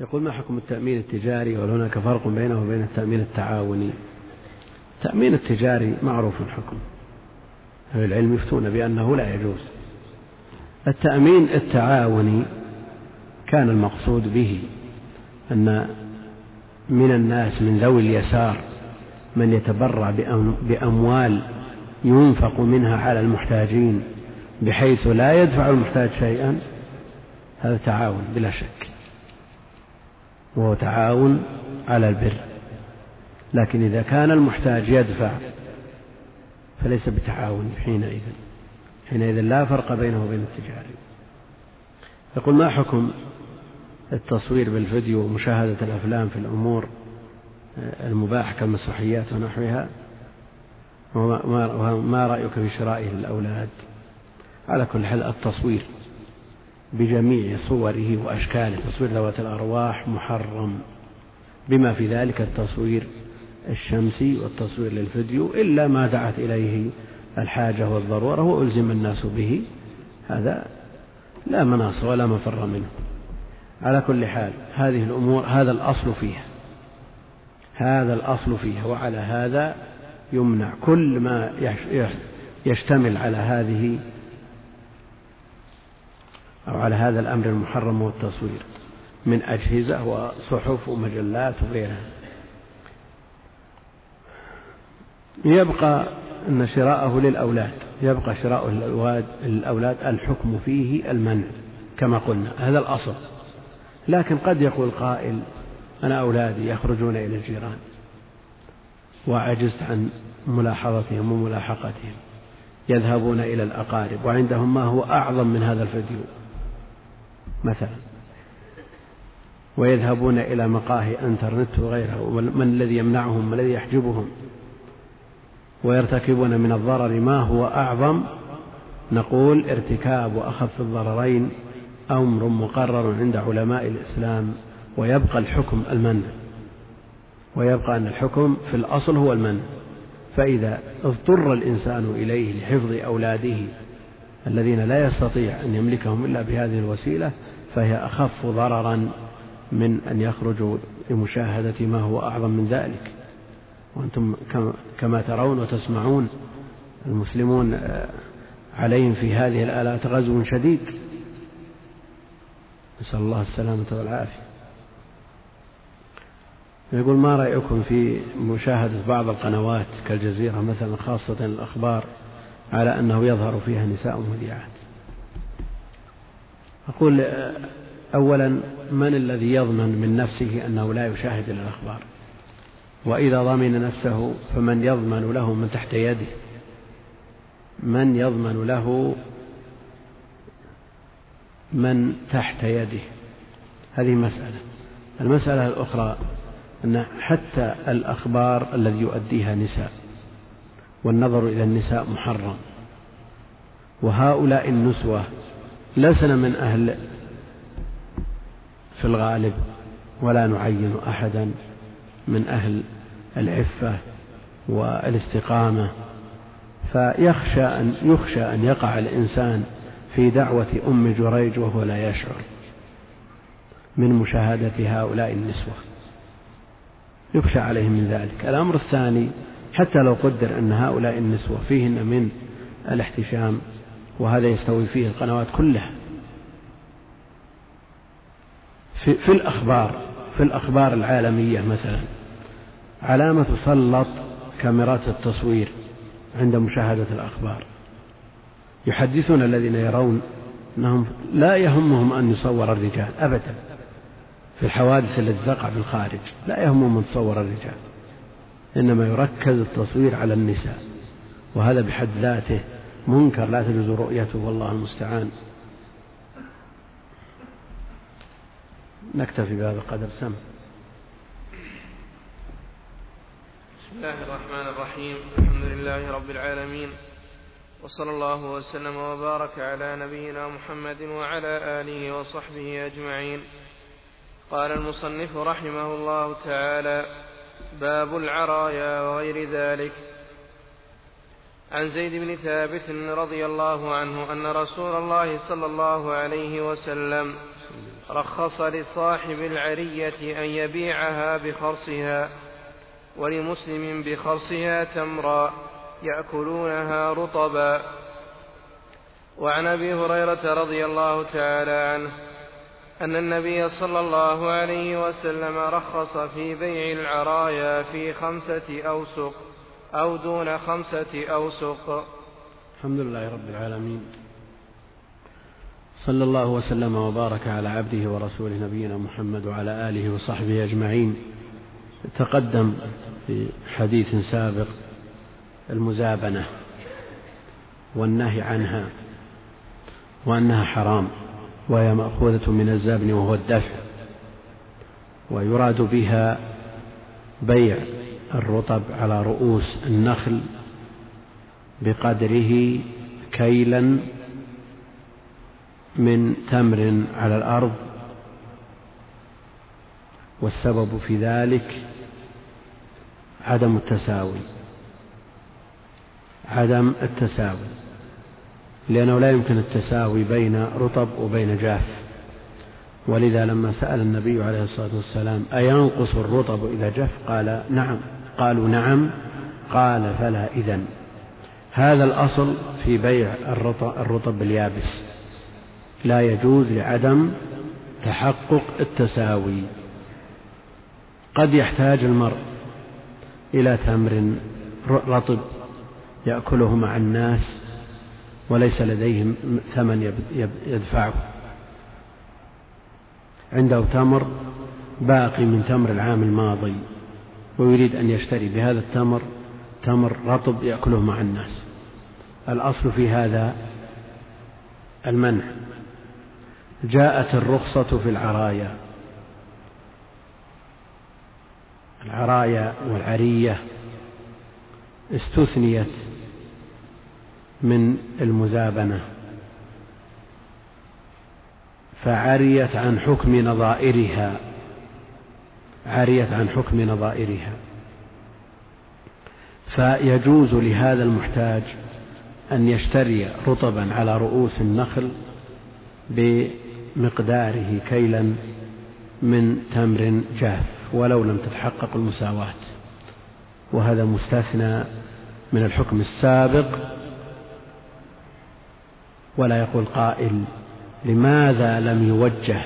يقول ما حكم التأمين التجاري وهل هناك فرق بينه وبين التأمين التعاوني؟ التأمين التجاري معروف الحكم. أهل العلم يفتون بأنه لا يجوز. التأمين التعاوني كان المقصود به أن من الناس من ذوي اليسار من يتبرع بأموال ينفق منها على المحتاجين بحيث لا يدفع المحتاج شيئا. هذا تعاون بلا شك. وهو تعاون على البر. لكن إذا كان المحتاج يدفع فليس بتعاون حينئذ. حينئذ لا فرق بينه وبين التجاري. يقول ما حكم التصوير بالفيديو ومشاهدة الأفلام في الأمور المباحة كالمسرحيات ونحوها؟ وما رأيك في شرائه للأولاد؟ على كل حال التصوير بجميع صوره وأشكاله. تصوير ذوات الأرواح محرم. بما في ذلك التصوير الشمسي والتصوير للفيديو إلا ما دعت إليه الحاجة والضرورة وألزم الناس به. هذا لا مناص ولا مفر منه. على كل حال هذه الأمور هذا الأصل فيها. هذا الأصل فيها وعلى هذا يمنع كل ما يشتمل على هذه أو على هذا الأمر المحرم والتصوير من أجهزة وصحف ومجلات وغيرها. يبقى أن شراءه للأولاد يبقى شراءه للأولاد الحكم فيه المنع كما قلنا. هذا الأصل. لكن قد يقول قائل أنا أولادي يخرجون إلى الجيران وعجزت عن ملاحظتهم وملاحقتهم يذهبون إلى الأقارب وعندهم ما هو أعظم من هذا الفيديو مثلا. ويذهبون إلى مقاهي أنترنت وغيرها ومن الذي يمنعهم ما الذي يحجبهم. ويرتكبون من الضرر ما هو أعظم نقول ارتكاب وأخف الضررين أمر مقرر عند علماء الإسلام ويبقى الحكم المنع ويبقى أن الحكم في الأصل هو المنع فإذا اضطر الإنسان إليه لحفظ أولاده الذين لا يستطيع أن يملكهم إلا بهذه الوسيلة فهي أخف ضررا من أن يخرجوا لمشاهدة ما هو أعظم من ذلك. وأنتم كما ترون وتسمعون المسلمون آه، عليهم في هذه الآلات غزو شديد. نسأل الله السلامة والعافية. يقول ما رأيكم في مشاهدة بعض القنوات كالجزيرة مثلا خاصة الأخبار على أنه يظهر فيها نساء مذيعات. أقول أولا من الذي يضمن من نفسه أنه لا يشاهد الأخبار؟ وإذا ضمن نفسه فمن يضمن له من تحت يده؟ من يضمن له من تحت يده؟ هذه مسألة. المسألة الأخرى أن حتى الأخبار الذي يؤديها نساء. والنظر إلى النساء محرم. وهؤلاء النسوة لسنا من أهل في الغالب ولا نعين أحدا من أهل العفة والاستقامة. فيخشى أن يخشى أن يقع الإنسان في دعوة أم جريج وهو لا يشعر من مشاهدة هؤلاء النسوة. يخشى عليهم من ذلك. الأمر الثاني حتى لو قدر أن هؤلاء النسوة فيهن من الاحتشام وهذا يستوي فيه القنوات كلها. في, في الأخبار في الأخبار العالمية مثلا علامة تسلط كاميرات التصوير عند مشاهدة الأخبار. يحدثون الذين يرون أنهم لا يهمهم أن يصور الرجال أبدا. في الحوادث التي تقع في الخارج لا يهمهم أن تصور الرجال. إنما يركز التصوير على النساء وهذا بحد ذاته منكر لا تجوز رؤيته والله المستعان. نكتفي بهذا القدر سم. بسم الله الرحمن الرحيم الحمد لله رب العالمين وصلى الله وسلم وبارك على نبينا محمد وعلى آله وصحبه أجمعين. قال المصنف رحمه الله تعالى باب العرايا وغير ذلك. عن زيد بن ثابت رضي الله عنه أن رسول الله صلى الله عليه وسلم رخص لصاحب العرية أن يبيعها بخرصها ولمسلم بخرصها تمرا يأكلونها رطبا. وعن أبي هريرة رضي الله تعالى عنه أن النبي صلى الله عليه وسلم رخص في بيع العرايا في خمسة أوسق أو دون خمسة أوسق. الحمد لله رب العالمين. صلى الله وسلم وبارك على عبده ورسوله نبينا محمد وعلى آله وصحبه أجمعين. تقدم في حديث سابق المزابنة والنهي عنها وأنها حرام. وهي مأخوذة من الزبن وهو الدفع ويراد بها بيع الرطب على رؤوس النخل بقدره كيلا من تمر على الأرض والسبب في ذلك عدم التساوي عدم التساوي. لأنه لا يمكن التساوي بين رطب وبين جاف. ولذا لما سأل النبي عليه الصلاة والسلام أينقص الرطب إذا جف؟ قال نعم. قالوا نعم. قال فلا إذن. هذا الأصل في بيع الرطب باليابس لا يجوز لعدم تحقق التساوي. قد يحتاج المرء إلى تمر رطب يأكله مع الناس وليس لديهم ثمن يدفعه. عنده تمر باقي من تمر العام الماضي ويريد أن يشتري بهذا التمر تمر رطب يأكله مع الناس. الأصل في هذا المنع. جاءت الرخصة في العرايا. العرايا والعرية استثنيت من المزابنة فعريت عن حكم نظائرها. عريت عن حكم نظائرها. فيجوز لهذا المحتاج أن يشتري رطبا على رؤوس النخل بمقداره كيلا من تمر جاف ولو لم تتحقق المساواة. وهذا مستثنى من الحكم السابق ولا يقول قائل لماذا لم يوجه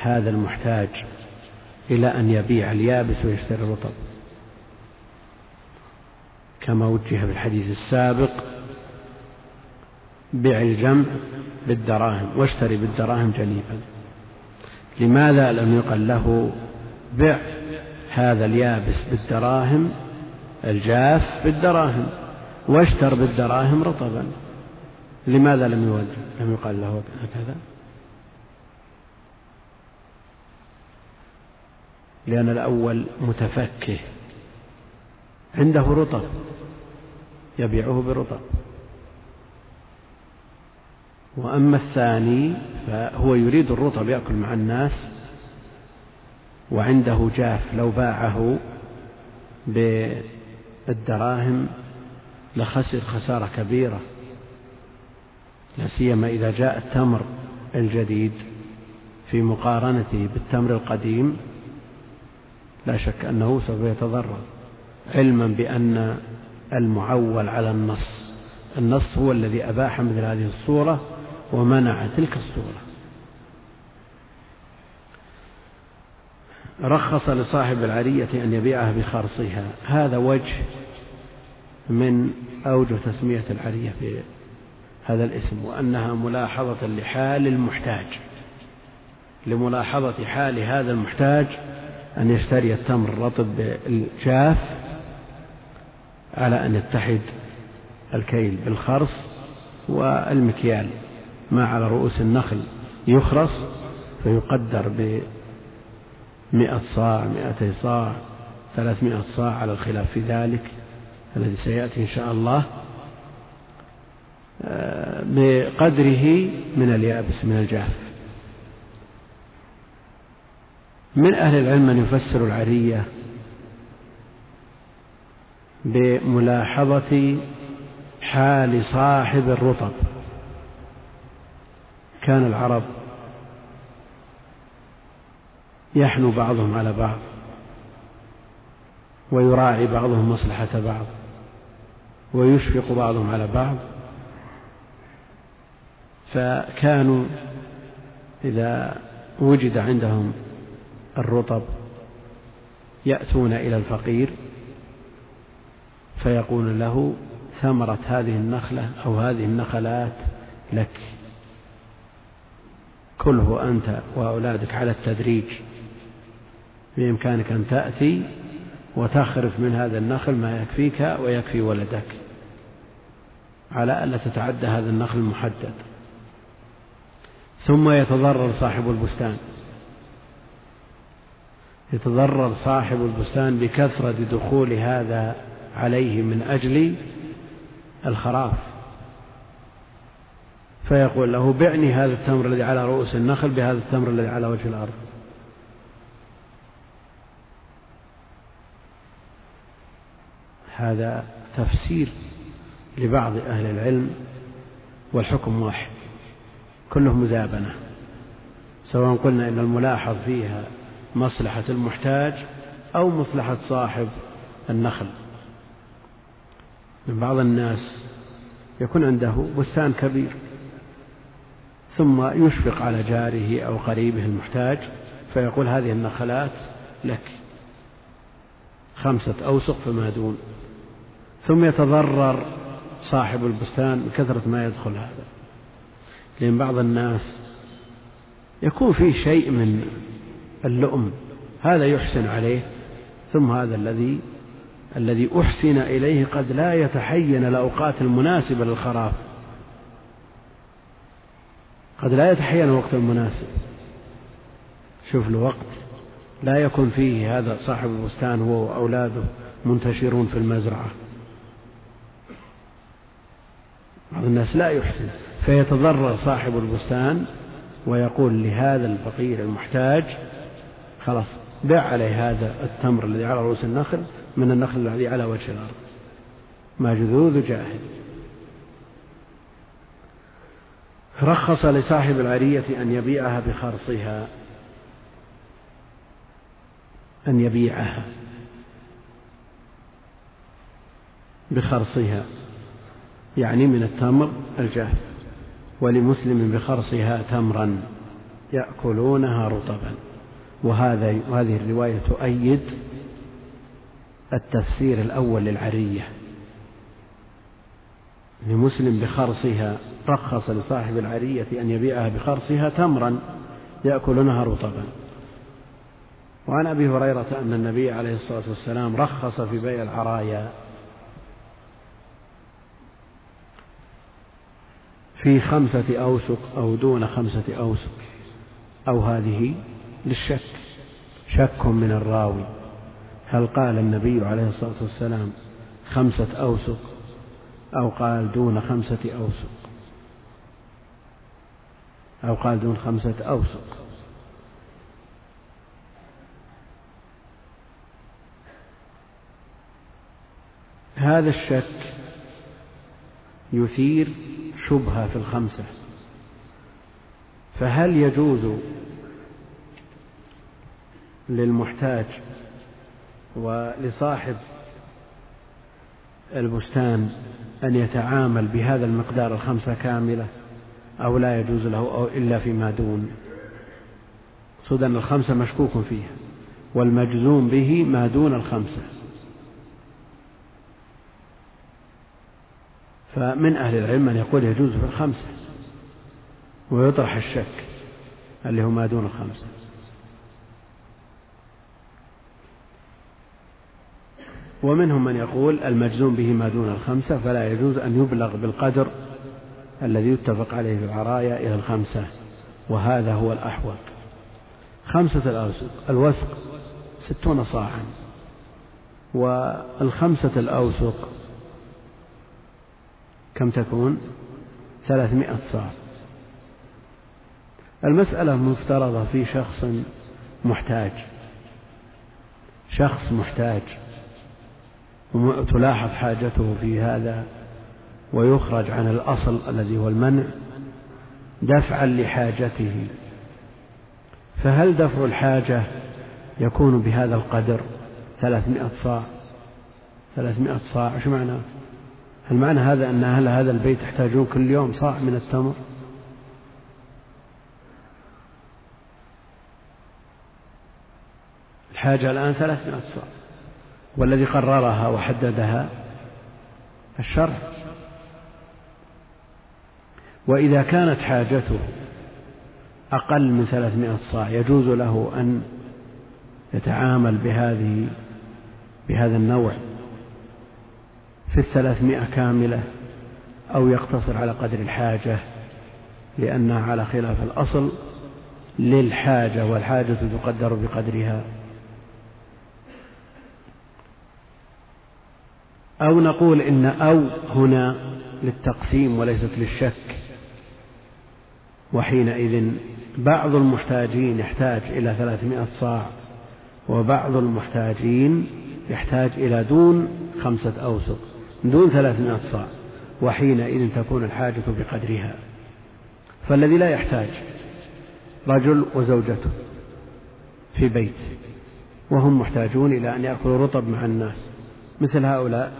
هذا المحتاج إلى أن يبيع اليابس ويشتري الرطب؟ كما وجه في الحديث السابق بع الجمع بالدراهم واشتري بالدراهم جنيبا. لماذا لم يقل له بع هذا اليابس بالدراهم الجاف بالدراهم واشتر بالدراهم رطبا؟ لماذا لم يوجه لم يقال له هكذا؟ لأن الأول متفكه. عنده رطب. يبيعه برطب. وأما الثاني فهو يريد الرطب يأكل مع الناس وعنده جاف لو باعه بالدراهم لخسر خسارة كبيرة. لا سيما إذا جاء التمر الجديد في مقارنته بالتمر القديم لا شك أنه سوف يتضرر. علما بأن المعول على النص النص هو الذي أباح مثل هذه الصورة ومنع تلك الصورة. رخص لصاحب العرية أن يبيعها بخرصها. هذا وجه من أوجه تسمية العرية هذا الاسم وأنها ملاحظة لحال المحتاج. لملاحظة حال هذا المحتاج أن يشتري التمر الرطب بالجاف على أن يتحد الكيل بالخرص والمكيال ما على رؤوس النخل يخرص فيقدر بمئة صاع مئتي صاع ثلاثمائة صاع على الخلاف في ذلك الذي سيأتي إن شاء الله. بقدره من اليابس من الجاف من أهل العلم من يفسر العرية بملاحظة حال صاحب الرطب. كان العرب يحنو بعضهم على بعض ويراعي بعضهم مصلحة بعض ويشفق بعضهم على بعض. فكانوا إذا وجد عندهم الرطب يأتون إلى الفقير فيقول له ثمرة هذه النخلة أو هذه النخلات لك. كله أنت وأولادك على التدريج. بإمكانك أن تأتي وتخرف من هذا النخل ما يكفيك ويكفي ولدك. على ألا تتعدى هذا النخل المحدد. ثم يتضرر صاحب البستان. يتضرر صاحب البستان بكثرة دخول هذا عليه من أجل الخراف. فيقول له بعني هذا التمر الذي على رؤوس النخل بهذا التمر الذي على وجه الأرض. هذا تفسير لبعض أهل العلم والحكم واحد. كله مزابنة سواء قلنا إن الملاحظ فيها مصلحة المحتاج أو مصلحة صاحب النخل. من بعض الناس يكون عنده بستان كبير ثم يشفق على جاره أو قريبه المحتاج فيقول هذه النخلات لك خمسة أوسق فما دون. ثم يتضرر صاحب البستان من كثرة ما يدخل هذا. لأن بعض الناس يكون فيه شيء من اللؤم هذا يحسن عليه ثم هذا الذي الذي أحسن إليه قد لا يتحين الأوقات المناسبة للخراف قد لا يتحين الوقت المناسب. شوف الوقت لا يكون فيه هذا صاحب البستان هو وأولاده منتشرون في المزرعة. بعض الناس لا يحسن فيتضرر صاحب البستان ويقول لهذا الفقير المحتاج خلاص بع عليه هذا التمر الذي على رؤوس النخل من النخل الذي على وجه الأرض. مجذوذ جاهل. رخص لصاحب العرية أن يبيعها بخرصها. أن يبيعها بخرصها. يعني من التمر الجاف ولمسلم بخرصها تمرا يأكلونها رطبا. وهذا وهذه الرواية تؤيد التفسير الأول للعرية. لمسلم بخرصها رخص لصاحب العرية أن يبيعها بخرصها تمرا يأكلونها رطبا. وعن أبي هريرة أن النبي عليه الصلاة والسلام رخص في بيع العرايا في خمسة أوسق أو دون خمسة أوسق أو هذه للشك. شك من الراوي. هل قال النبي عليه الصلاة والسلام خمسة أوسق أو قال دون خمسة أوسق؟ أو قال دون خمسة أوسق. هذا الشك يثير شبهة في الخمسة. فهل يجوز للمحتاج ولصاحب البستان أن يتعامل بهذا المقدار الخمسة كاملة أو لا يجوز له أو إلا فيما دون؟ صد أن الخمسة مشكوك فيها والمجزوم به ما دون الخمسة. فمن أهل العلم من يقول يجوز في الخمسة ويطرح الشك اللي هو ما دون الخمسة. ومنهم من يقول المجزوم به ما دون الخمسة فلا يجوز أن يبلغ بالقدر الذي يتفق عليه في العرايا إلى الخمسة وهذا هو الأحوط. خمسة الأوسق الوسق ستون صاعا والخمسة الأوسق كم تكون؟ ثلاثمائة صاع. المسألة مفترضة في شخص محتاج. شخص محتاج. وتلاحظ حاجته في هذا ويخرج عن الأصل الذي هو المنع دفعا لحاجته. فهل دفع الحاجة يكون بهذا القدر؟ ثلاثمائة صاع. ثلاثمائة صاع إيش معنى؟ هل معنى هذا أن أهل هذا البيت يحتاجون كل يوم صاع من التمر. الحاجة الآن ثلاثمائة صاع. والذي قررها وحددها الشرع وإذا كانت حاجته أقل من ثلاثمائة صاع يجوز له أن يتعامل بهذه بهذا النوع. في الثلاثمائة كاملة أو يقتصر على قدر الحاجة لأنها على خلاف الأصل للحاجة والحاجة تقدر بقدرها. أو نقول إن أو هنا للتقسيم وليست للشك. وحينئذ بعض المحتاجين يحتاج إلى ثلاثمائة صاع وبعض المحتاجين يحتاج إلى دون خمسة أوسق. دون ثلاثمائة صاع وحينئذ تكون الحاجة بقدرها. فالذي لا يحتاج رجل وزوجته في بيت وهم محتاجون إلى أن يأكلوا رطب مع الناس مثل هؤلاء.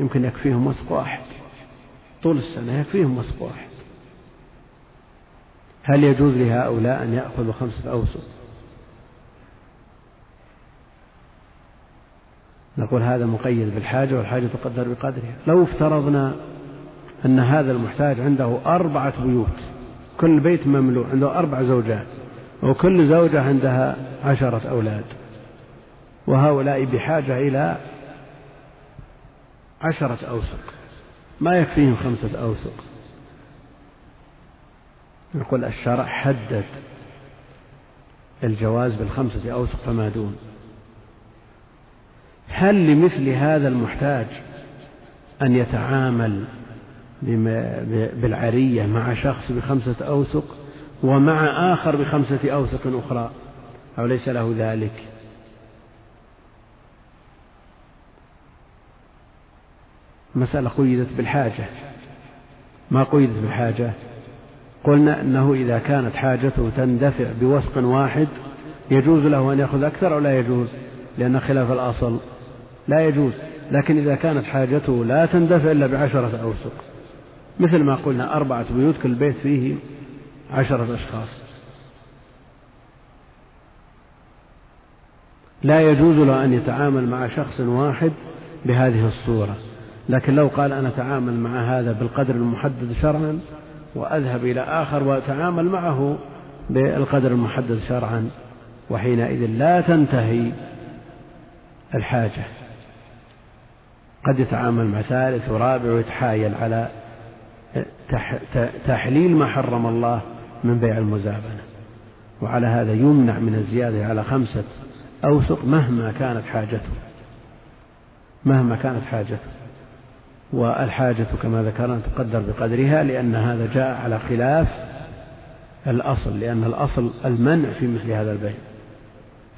يمكن يكفيهم وسق واحد. طول السنة يكفيهم وسق واحد. هل يجوز لهؤلاء أن يأخذوا خمسة أوسق نقول هذا مقيد بالحاجة والحاجة تقدر بقدرها. لو افترضنا أن هذا المحتاج عنده أربعة بيوت كل بيت مملوء عنده أربع زوجات وكل زوجة عندها عشرة أولاد وهؤلاء بحاجة إلى عشرة أوسق ما يكفيهم خمسة أوسق. نقول الشرع حدد الجواز بالخمسة أوسق فما دون. هل لمثل هذا المحتاج أن يتعامل بالعرية مع شخص بخمسة أوسق ومع آخر بخمسة أوسق أخرى أو ليس له ذلك؟ مسألة قيدت بالحاجة. ما قيدت بالحاجة؟ قلنا أنه إذا كانت حاجته تندفع بوسق واحد يجوز له أن يأخذ أكثر أو لا يجوز؟ لأن خلاف الأصل لا يجوز. لكن إذا كانت حاجته لا تندفع إلا بعشرة أوسق. مثل ما قلنا أربعة بيوت كل بيت فيه عشرة أشخاص. لا يجوز له أن يتعامل مع شخص واحد بهذه الصورة. لكن لو قال أنا أتعامل مع هذا بالقدر المحدد شرعا وأذهب إلى آخر وأتعامل معه بالقدر المحدد شرعا وحينئذ لا تنتهي الحاجة. قد يتعامل مع ثالث ورابع ويتحايل على تحليل ما حرم الله من بيع المزابنة. وعلى هذا يمنع من الزيادة على خمسة أوسق مهما كانت حاجته. مهما كانت حاجته. والحاجة كما ذكرنا تقدر بقدرها لأن هذا جاء على خلاف الأصل لأن الأصل المنع في مثل هذا البيع.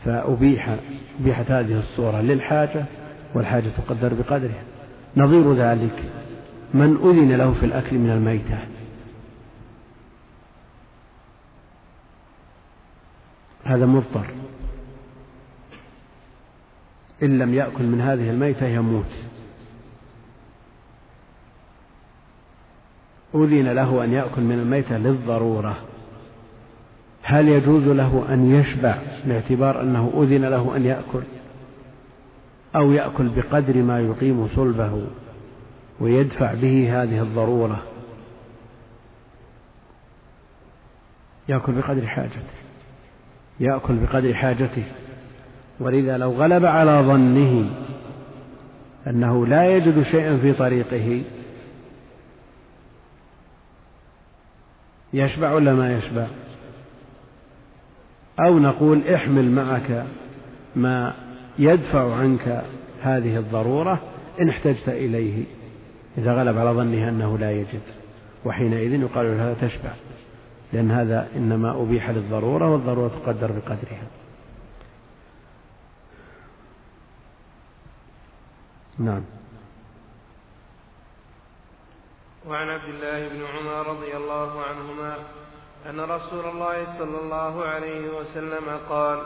فأبيح أبيحت هذه الصورة للحاجة والحاجة تقدر بقدرها نظير ذلك من أذن له في الأكل من الميتة. هذا مضطر. إن لم يأكل من هذه الميتة يموت. أذن له أن يأكل من الميتة للضرورة. هل يجوز له أن يشبع باعتبار أنه أذن له أن يأكل؟ أو يأكل بقدر ما يقيم صلبه ويدفع به هذه الضرورة. يأكل بقدر حاجته. يأكل بقدر حاجته. ولذا لو غلب على ظنه أنه لا يجد شيئا في طريقه يشبع ولا ما يشبع؟ أو نقول احمل معك ما يدفع عنك هذه الضرورة إن احتجت إليه إذا غلب على ظنه أنه لا يجد وحينئذ يقال له تشبع لأن هذا إنما أبيح للضرورة والضرورة تقدر بقدرها. نعم. وعن عبد الله بن عمر رضي الله عنهما أن رسول الله صلى الله عليه وسلم قال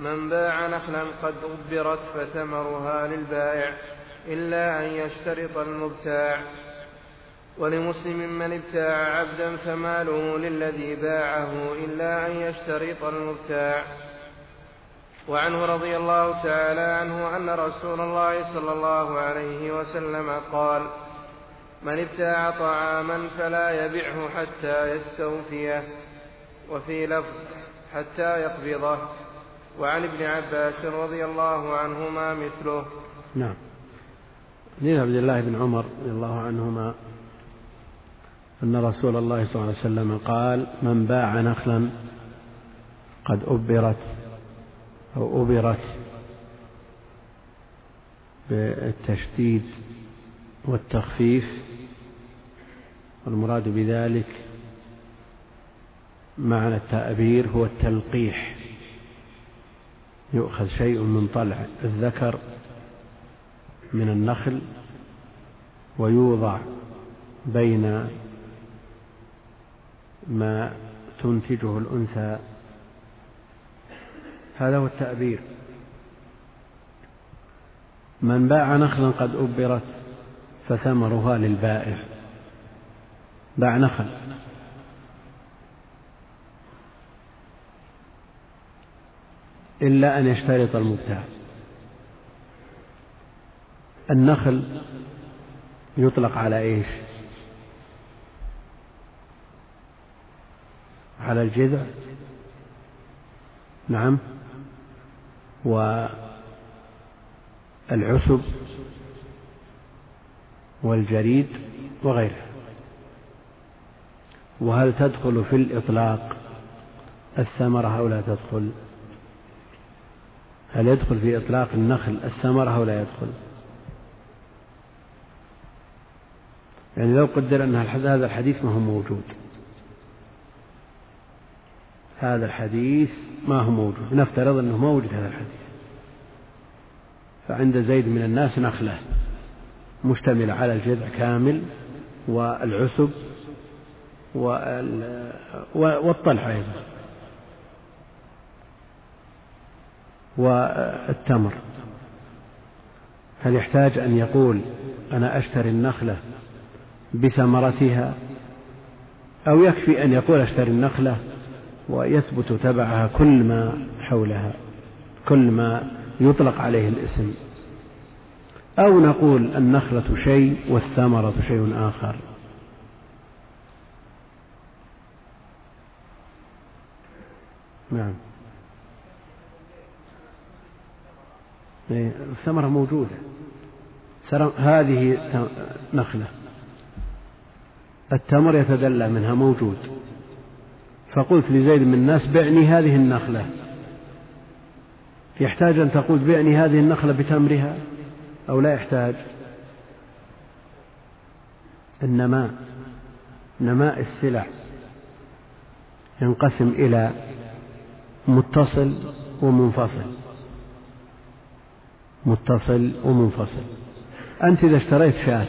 من باع نخلا قد أبرت فثمرها للبائع إلا أن يشترط المبتاع. ولمسلم من ابتاع عبدا فماله للذي باعه إلا أن يشترط المبتاع. وعنه رضي الله تعالى عنه أن رسول الله صلى الله عليه وسلم قال من ابتاع طعاما فلا يبعه حتى يستوفيه وفي لفظ حتى يقبضه. وعن ابن عباس رضي الله عنهما مثله. نعم. حديث عبد الله بن عمر رضي الله عنهما أن رسول الله صلى الله عليه وسلم قال من باع نخلا قد أبرت أو أبرت بالتشديد والتخفيف والمراد بذلك معنى التأبير هو التلقيح. يؤخذ شيء من طلع الذكر من النخل ويوضع بين ما تنتجه الأنثى. هذا هو التأبير. من باع نخلا قد أبرت فثمرها للبائع. باع نخل إلا أن يشترط المبتاع. النخل يطلق على إيش؟ على الجذع. نعم. والعسب والجريد وغيرها. وهل تدخل في الإطلاق؟ الثمرة أو لا تدخل. هل يدخل في إطلاق النخل؟ الثمرة أو لا يدخل. يعني لو قدر أن هذا الحديث ما هو موجود. هذا الحديث ما هو موجود. نفترض أنه ما وجد هذا الحديث. فعند زيد من الناس نخلة مشتملة على الجذع كامل والعسب والطلح أيضا. والتمر. هل يحتاج أن يقول أنا أشتري النخلة بثمرتها؟ أو يكفي أن يقول أشتري النخلة ويثبت تبعها كل ما حولها كل ما يطلق عليه الاسم. أو نقول النخلة شيء والثمرة شيء آخر. نعم. الثمرة موجودة. هذه نخلة. التمر يتدلى منها موجود. فقلت لزيد من الناس بعني هذه النخلة. يحتاج أن تقول بعني هذه النخلة بتمرها؟ أو لا يحتاج؟ النماء نماء السلع ينقسم إلى متصل ومنفصل. متصل ومنفصل. أنت إذا اشتريت شاة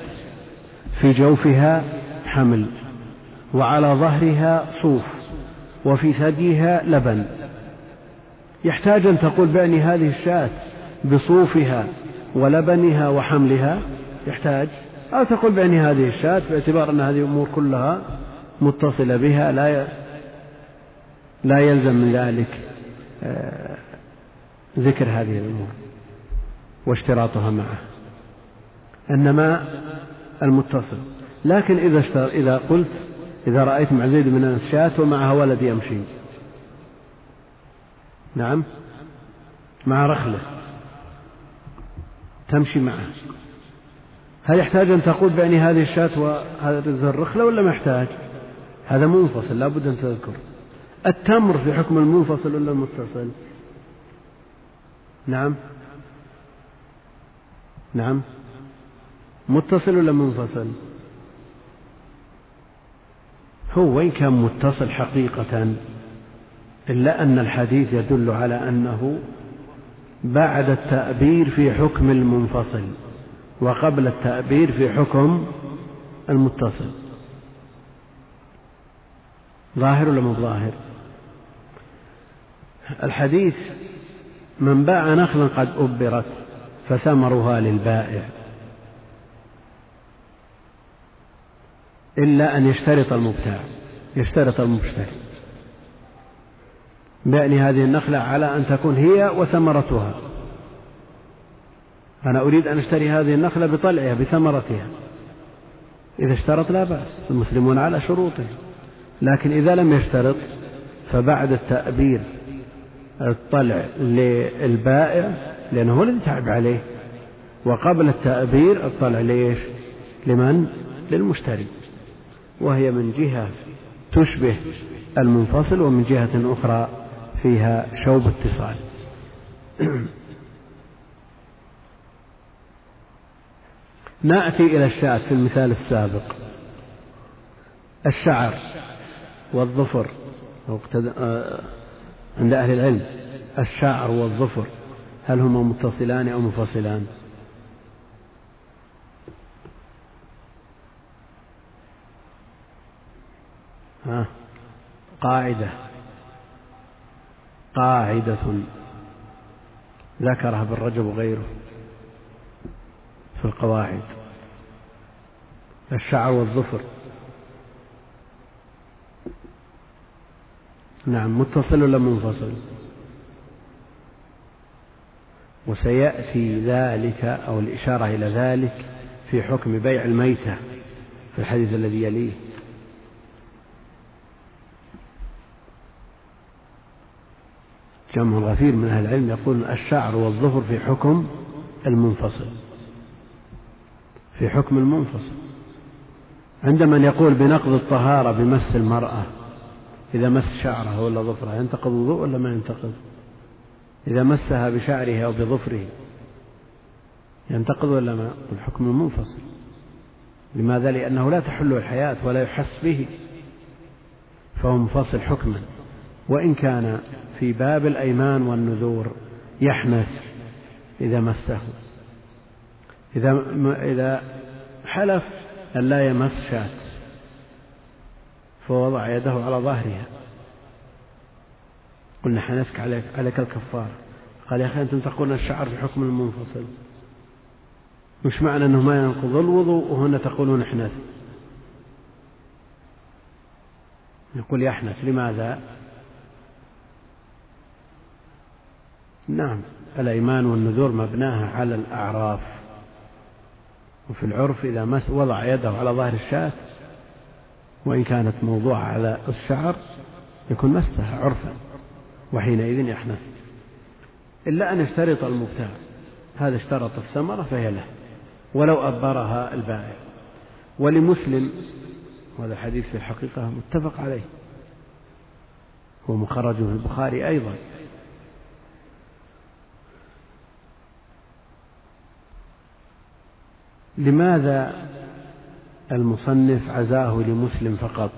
في جوفها حمل وعلى ظهرها صوف وفي ثديها لبن. يحتاج أن تقول بأني هذه الشاة بصوفها ولبنها وحملها؟ يحتاج. أو تقول بأني هذه الشاة باعتبار أن هذه الأمور كلها متصلة بها لا لا يلزم من ذلك آه، ذكر هذه الأمور. واشتراطها معه. إنما المتصل. لكن إذا إذا قلت إذا رأيت مع زيد من الشاة ومعها ولد يمشي. نعم؟ مع رخلة. تمشي معه. هل يحتاج أن تقول بأن هذه الشاة وهذه الرخلة ولا ما يحتاج؟ هذا منفصل لابد أن تذكر. التمر في حكم المنفصل ولا المتصل؟ نعم؟ نعم. متصل ولا منفصل؟ هو وإن كان متصل حقيقة إلا أن الحديث يدل على أنه بعد التأبير في حكم المنفصل وقبل التأبير في حكم المتصل. ظاهر ولا مو الحديث من باع نخلا قد أبرت. فثمرها للبائع. إلا أن يشترط المبتاع يشترط المشتري. بأني هذه النخلة على أن تكون هي وثمرتها. أنا أريد أن أشتري هذه النخلة بطلعها بثمرتها. إذا اشترط لا بأس المسلمون على شروطهم. لكن إذا لم يشترط فبعد التأبير الطلع للبائع لأنه هو الذي تعب عليه. وقبل التأبير الطلع ليش لمن؟ للمشتري. وهي من جهة تشبه المنفصل ومن جهة أخرى فيها شوب اتصال. نأتي إلى الشاة في المثال السابق. الشعر والظفر. آه، عند أهل العلم. الشعر والظفر. هل هما متصلان أو منفصلان؟ ها؟ قاعدة. قاعدة. ذكرها ابن رجب وغيره في القواعد. الشعر والظفر. نعم متصل ولا منفصل؟ وسيأتي ذلك أو الإشارة إلى ذلك في حكم بيع الميتة في الحديث الذي يليه. جمع غفير من أهل العلم يقول الشعر والظفر في حكم المنفصل. في حكم المنفصل. عند من يقول بنقض الطهارة بمس المرأة إذا مس شعرها ولا ظفرها ينتقض الوضوء ولا ما ينتقض؟ إذا مسها بشعره أو بظفره ينتقض ولا ما؟ الحكم المنفصل لماذا؟ لأنه لا تحل الحياة ولا يحس به. فهو منفصل حكما. وإن كان في باب الأيمان والنذور يحنث إذا مسه. إذا إذا حلف أن لا يمس شاة فوضع يده على ظهرها. قلنا حنثك عليك, عليك الكفارة قال يا أخي أنتم تقولون الشعر في حكم المنفصل. مش معنى أنه ما ينقض الوضوء وهنا تقولون احنث. يقول يحنث لماذا؟ نعم الأيمان والنذور مبناها على الأعراف. وفي العرف إذا مس وضع يده على ظهر الشاة وإن كانت موضوعة على الشعر يكون مسها عرفا. وحينئذ يحنث. إلا أن يشترط المبتاع هذا اشترط الثمرة فهي له. ولو أبرها البائع. ولمسلم وهذا الحديث في الحقيقة متفق عليه. هو مخرج في البخاري أيضا. لماذا المصنف عزاه لمسلم فقط؟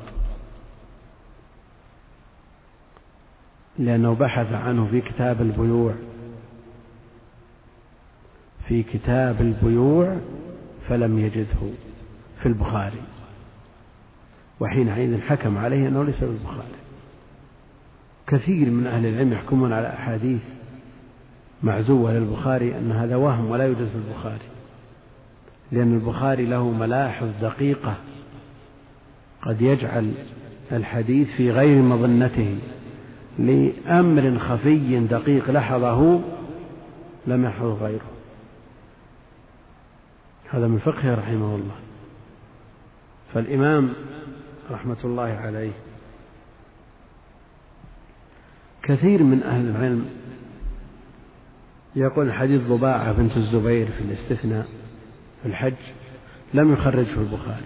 لأنه بحث عنه في كتاب البيوع. في كتاب البيوع فلم يجده في البخاري. وحينئذ حكم عليه أنه ليس في البخاري. كثير من أهل العلم يحكمون على أحاديث معزوة للبخاري أن هذا وهم ولا يوجد في البخاري. لأن البخاري له ملاحظ دقيقة قد يجعل الحديث في غير مظنته. لأمر خفي دقيق لحظه لم يحفظ غيره. هذا من فقهه رحمه الله. فالإمام رحمة الله عليه كثير من أهل العلم يقول حديث ضباعة بنت الزبير في الاستثناء في الحج لم يخرجه البخاري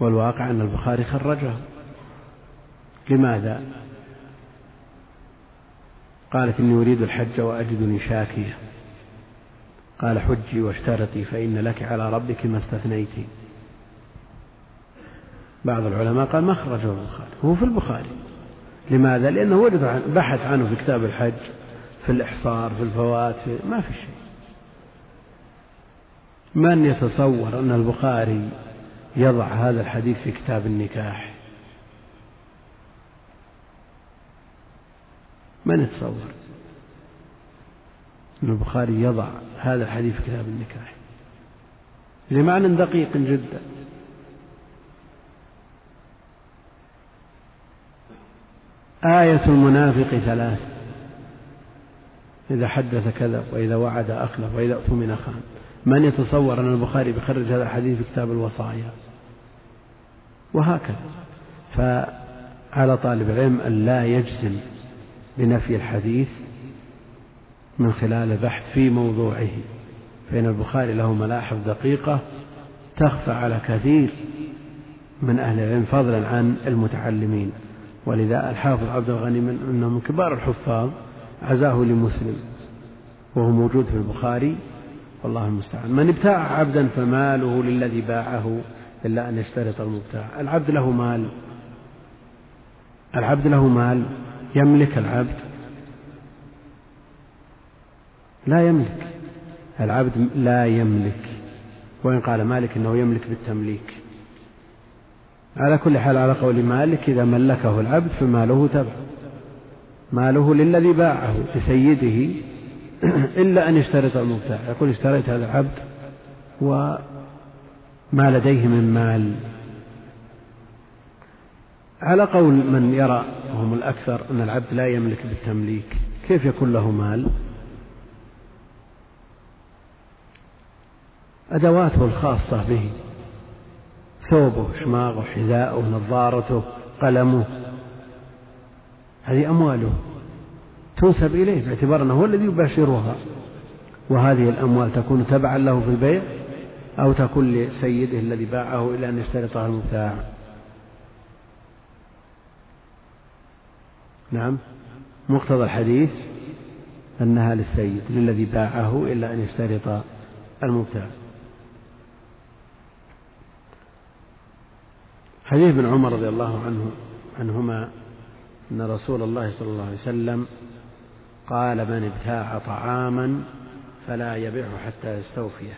والواقع أن البخاري خرجه. لماذا؟ قالت إني أريد الحج وأجدني شاكية قال حجي واشترطي فإن لك على ربك ما استثنيت. بعض العلماء قال ما خرجه البخاري هو في البخاري. لماذا؟ لأنه وجد عن بحث عنه في كتاب الحج في الإحصار في الفوات في ما في شيء. من يتصور أن البخاري يضع هذا الحديث في كتاب النكاح؟ من يتصور أن البخاري يضع هذا الحديث في كتاب النكاح لمعنى دقيق جدا. آية المنافق ثلاث. إذا حدث كذب وإذا وعد أخلف وإذا أؤتمن خان من يتصور أن البخاري بيخرج هذا الحديث في كتاب الوصايا؟ وهكذا. فعلى طالب العلم أن لا يجزم بنفي الحديث من خلال البحث في موضوعه. فإن البخاري له ملاحظ دقيقة تخفى على كثير من أهل العلم فضلا عن المتعلمين. ولذا الحافظ عبد الغني من أنه من كبار الحفاظ عزاه لمسلم وهو موجود في البخاري. والله المستعان. من ابتاع عبدا فماله للذي باعه إلا أن يشترط المبتاع. العبد له مال. العبد له مال. يملك العبد. لا يملك. العبد لا يملك. وإن قال مالك إنه يملك بالتمليك. على كل حال على قول مالك إذا ملكه العبد فماله تبع. ماله للذي باعه لسيده إلا أن يشترط المبتاع. يقول اشتريت هذا العبد وما لديه من مال. على قول من يرى وهم الأكثر أن العبد لا يملك بالتمليك. كيف يكون له مال؟ أدواته الخاصة به. ثوبه شماغه حذاؤه نظارته قلمه. هذه أمواله. تنسب إليه باعتبار أنه هو الذي يباشرها. وهذه الأموال تكون تبعا له في البيع أو تكون لسيده الذي باعه إلى أن يشترطها المبتاع. نعم. مقتضى الحديث أنها للسيد للذي باعه إلا أن يشترط المبتاع. حديث ابن عمر رضي الله عنه عنهما أن رسول الله صلى الله عليه وسلم قال من ابتاع طعاما فلا يبيعه حتى يستوفيه.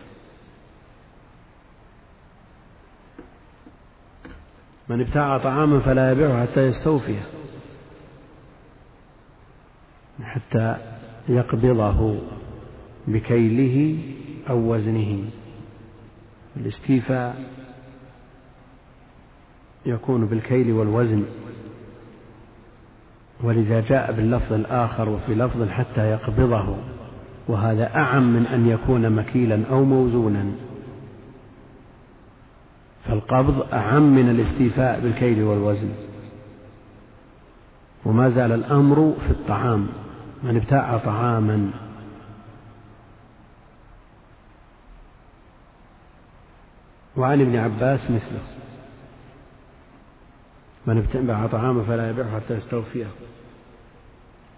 من ابتاع طعاما فلا يبيعه حتى يستوفيه. حتى يقبضه بكيله أو وزنه. الاستيفاء يكون بالكيل والوزن. ولذا جاء باللفظ الآخر وفي لفظ حتى يقبضه. وهذا أعم من أن يكون مكيلا أو موزونا. فالقبض أعم من الاستيفاء بالكيل والوزن. وما زال الأمر في الطعام. من ابتاع طعاما. وعن ابن عباس مثله. من ابتاع طعاما فلا يبيعه حتى يستوفيه.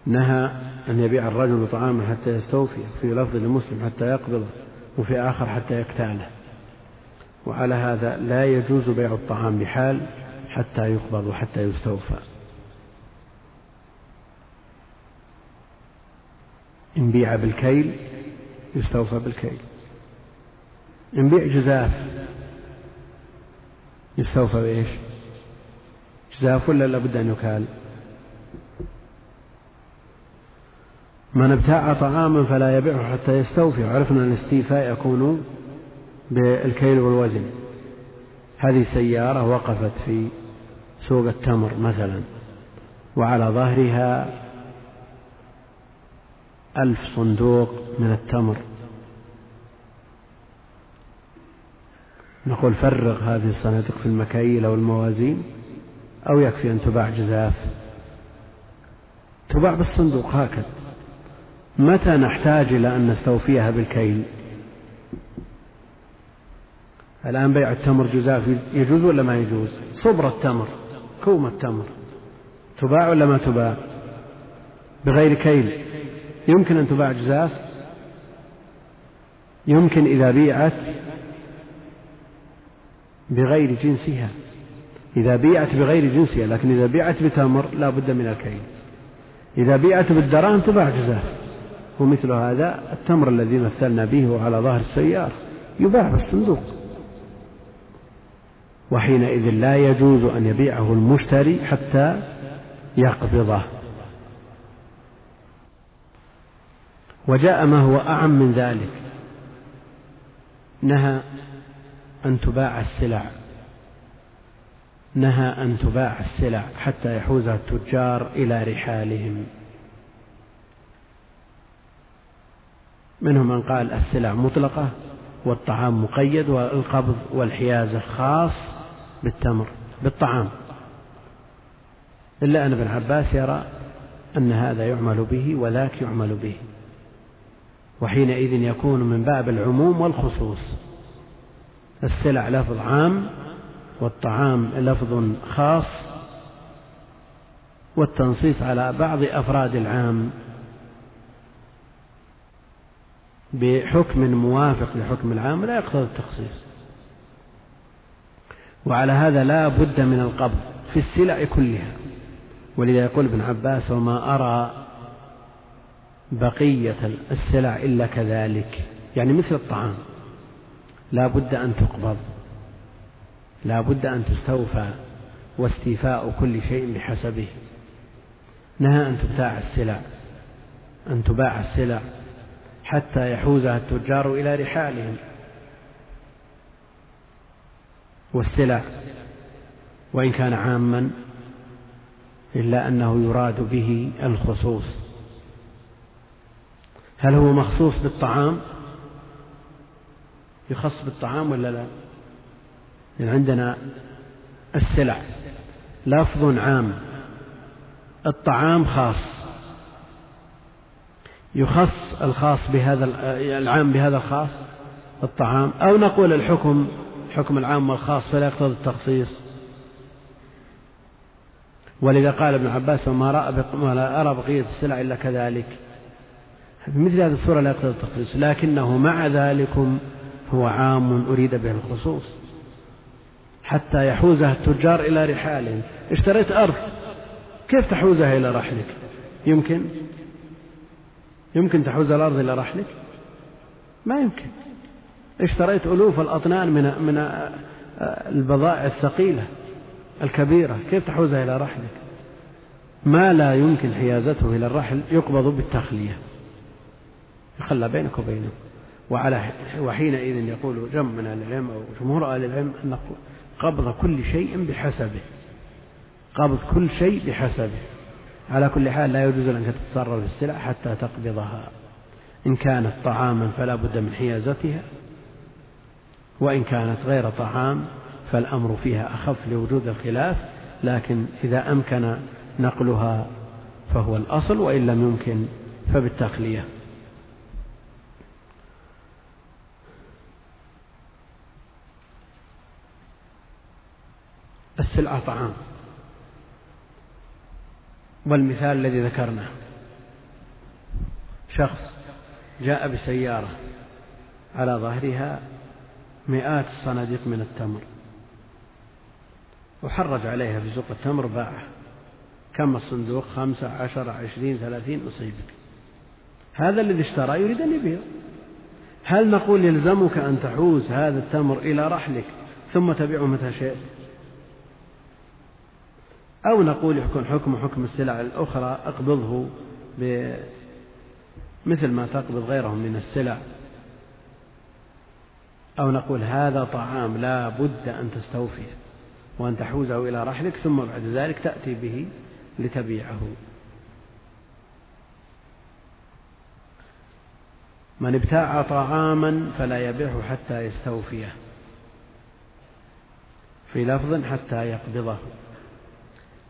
نهى أن يبيع الرجل طعاما حتى يستوفيه في لفظ لمسلم حتى يقبضه وفي آخر حتى يكتاله. وعلى هذا لا يجوز بيع الطعام بحال حتى يقبض وحتى يستوفى. إن بيع بالكيل يستوفى بالكيل. إن بيع جزاف يستوفى بإيش؟ جزاف ولا لابد أن يكال؟ من ابتاع طعاما فلا يبيعه حتى يستوفي. وعرفنا أن الاستيفاء يكون بالكيل والوزن. هذه سيارة وقفت في سوق التمر مثلا وعلى ظهرها ألف صندوق من التمر. نقول فرغ هذه الصناديق في المكاييل أو الموازين أو يكفي أن تباع جزاف. تباع بالصندوق هكذا. متى نحتاج إلى أن نستوفيها بالكيل؟ الآن بيع التمر جزاف يجوز ولا ما يجوز؟ صبر التمر كوم التمر. تباع ولا ما تباع؟ بغير كيل. يمكن أن تباع جزاف يمكن إذا بيعت بغير جنسها. إذا بيعت بغير جنسها لكن إذا بيعت بتمر لا بد من الكيل. إذا بيعت بالدراهم تباع جزاف ومثل هذا التمر الذي مثلنا به على ظهر السيارة. يباع بالصندوق وحينئذ لا يجوز أن يبيعه المشتري حتى يقبضه. وجاء ما هو أعم من ذلك. نهى أن تباع السلع. نهى أن تباع السلع حتى يحوزها التجار إلى رحالهم. منهم من قال السلع مطلقة والطعام مقيد والقبض والحيازة خاص بالتمر بالطعام. إلا أن ابن عباس يرى أن هذا يعمل به وذاك يعمل به. وحينئذ يكون من باب العموم والخصوص. السلع لفظ عام والطعام لفظ خاص والتنصيص على بعض أفراد العام بحكم موافق لحكم العام لا يقتضي التخصيص. وعلى هذا لا بد من القبض في السلع كلها. ولذا يقول ابن عباس وما أرى بقية السلع إلا كذلك. يعني مثل الطعام. لا بد أن تقبض. لا بد أن تستوفى واستيفاء كل شيء بحسبه. نهى أن تبتاع السلع أن تباع السلع حتى يحوزها التجار إلى رحالهم. والسلع وإن كان عاما إلا أنه يراد به الخصوص. هل هو مخصوص بالطعام؟ يخص بالطعام ولا لا؟ يعني عندنا السلع. لفظ عام. الطعام خاص. يخص الخاص بهذا العام بهذا الخاص؟ الطعام. أو نقول الحكم حكم العام والخاص فلا يقتضي التخصيص. ولذا قال ابن عباس وما أرى بقية السلع إلا كذلك. مثل هذه الصورة لا يقتضي التخصيص لكنه مع ذلكم هو عام أريد به الخصوص. حتى يحوزها التجار إلى رحالهم اشتريت أرض كيف تحوزها إلى رحلك؟ يمكن؟ يمكن تحوز الأرض إلى رحلك؟ ما يمكن. اشتريت ألوف الأطنان من من البضائع الثقيلة الكبيرة كيف تحوزها إلى رحلك؟ ما لا يمكن حيازته إلى الرحل يقبض بالتخلية. يخلى بينك وبينه. وعلى وحينئذ يقول جمع من أهل العلم أو جمهور أهل العلم أن قبض كل شيء بحسبه. قبض كل شيء بحسبه. على كل حال لا يجوز لك تتصرف في السلع حتى تقبضها. إن كانت طعاما فلا بد من حيازتها. وإن كانت غير طعام فالأمر فيها أخف لوجود الخلاف. لكن إذا أمكن نقلها فهو الأصل وإن لم يمكن فبالتخلية. السلعة طعام والمثال الذي ذكرناه. شخص جاء بسيارة على ظهرها مئات الصناديق من التمر. وحرج عليها في سوق التمر باعه كم الصندوق؟ خمسة عشر عشرين ثلاثين أصيبك. هذا الذي اشترى يريد أن يبيع. هل نقول يلزمك أن تحوز هذا التمر إلى رحلك ثم تبيعه متى شئت؟ أو نقول يكون حكم حكم السلع الأخرى أقبضه مثل ما تقبض غيرهم من السلع. أو نقول هذا طعام لا بد أن تستوفيه وأن تحوزه إلى رحلك ثم بعد ذلك تأتي به لتبيعه. من ابتاع طعاما فلا يبيعه حتى يستوفيه. في لفظ حتى يقبضه.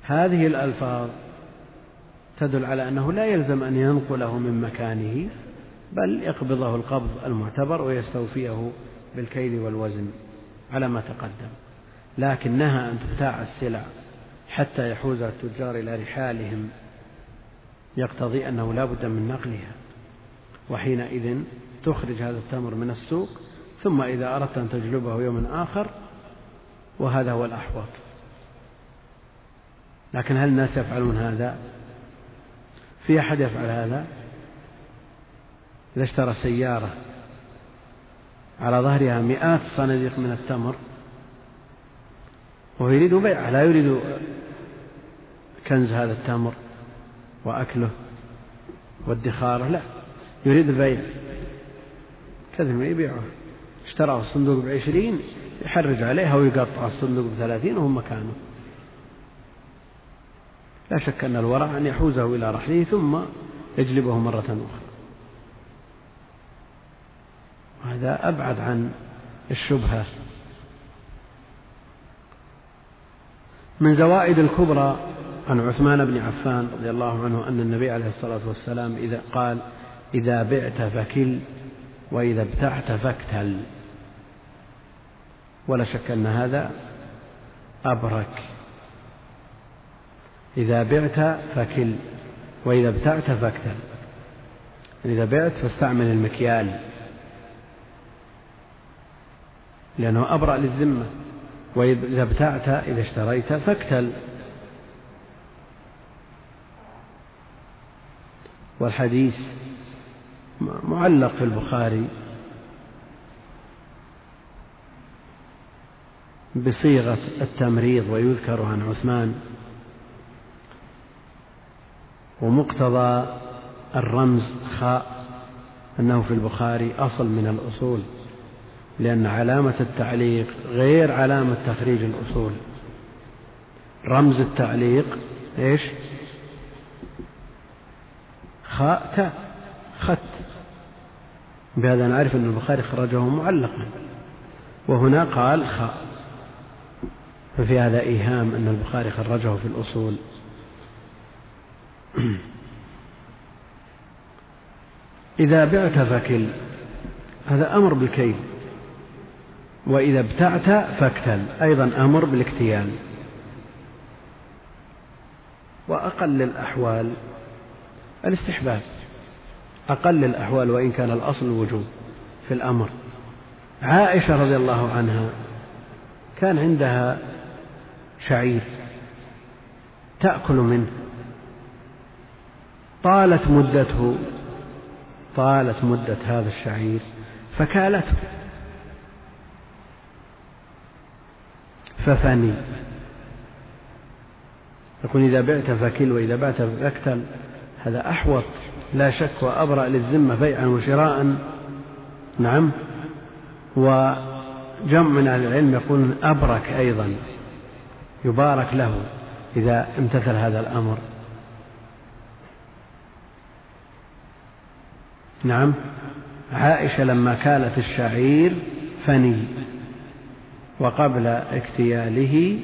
هذه الألفاظ تدل على أنه لا يلزم أن ينقله من مكانه بل يقبضه القبض المعتبر ويستوفيه بالكيل والوزن على ما تقدم. لكن نهى أن تبتاع السلع حتى يحوز التجار إلى رحالهم يقتضي أنه لا بد من نقلها. وحينئذ تخرج هذا التمر من السوق ثم إذا أردت أن تجلبه يوم آخر وهذا هو الأحوط. لكن هل الناس يفعلون هذا؟ في أحد يفعل هذا؟ إذا اشترى سيارة على ظهرها مئات الصناديق من التمر وهو يريد بيعه لا يريد كنز هذا التمر وأكله وادخاره لا يريد البيع. ما يبيعه. اشترى الصندوق بعشرين يحرج عليها ويقطع الصندوق بثلاثين وهو مكانه. لا شك أن الورع أن يحوزه إلى رحله ثم يجلبه مرة أخرى. وهذا أبعد عن الشبهة. من زوائد الكبرى عن عثمان بن عفان رضي الله عنه أن النبي عليه الصلاة والسلام إذا قال إذا بعت فكل وإذا ابتعت فاكتل. ولا شك أن هذا أبرك. إذا بعت فكل وإذا ابتعت فاكتل. إذا بعت فاستعمل المكيال لأنه أبرأ للذمة. وإذا ابتعت إذا اشتريت فاكتل. والحديث معلق في البخاري بصيغة التمريض ويذكر عن عثمان ومقتضى الرمز خاء أنه في البخاري أصل من الأصول لأن علامة التعليق غير علامة تخريج الأصول. رمز التعليق إيش؟ خاء تاء خط بهذا نعرف أن البخاري خرجه معلقا. وهنا قال خاء ففي هذا إيهام أن البخاري خرجه في الأصول. إذا بعت فكل هذا أمر بالكيل. وإذا ابتعت فاكتل أيضا أمر بالاكتيال. وأقل الأحوال الاستحباب. أقل الأحوال وإن كان الأصل الوجوب في الأمر. عائشة رضي الله عنها كان عندها شعير تأكل منه. طالت مدته طالت مدة هذا الشعير فكالته. ففني. يقول إذا بعت فكل وإذا بعت فاكتل هذا أحوط لا شك وأبرأ للذمة بيعا وشراء نعم. وجمع من أهل العلم يقولون أبرك أيضا يبارك له إذا امتثل هذا الأمر. نعم. عائشة لما كالت الشعير فني وقبل اكتياله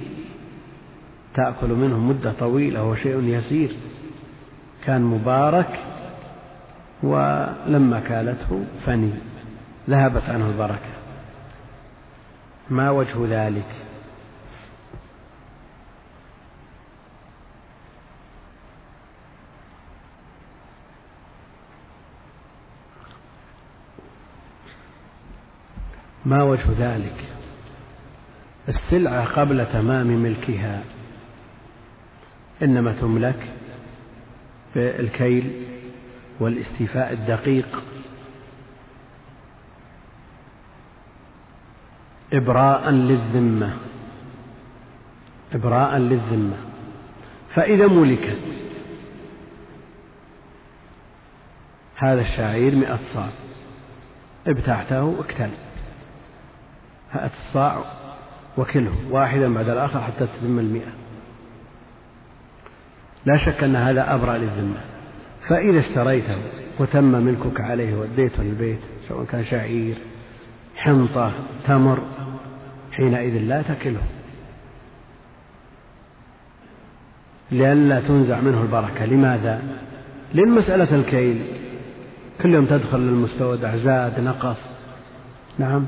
تأكل منه مدة طويلة وهو شيء يسير. كان مبارك ولما كالته فني. ذهبت عنه البركة. ما وجه ذلك؟ ما وجه ذلك؟ السلعة قبل تمام ملكها إنما تملك بالكيل والاستيفاء الدقيق. إبراء للذمة إبراء للذمة. فإذا ملكت هذا الشعير مئة صاع ابتعته اكتل هات الصاع وكله واحدا بعد الآخر حتى تتم المئة. لا شك أن هذا أبرأ للذمة. فإذا اشتريته وتم ملكك عليه وديته البيت سواء كان شعير حنطة تمر حينئذ لا تكله. لئلا تنزع منه البركة. لماذا؟ لأن مسألة الكيل. كل يوم تدخل للمستودع زاد نقص. نعم.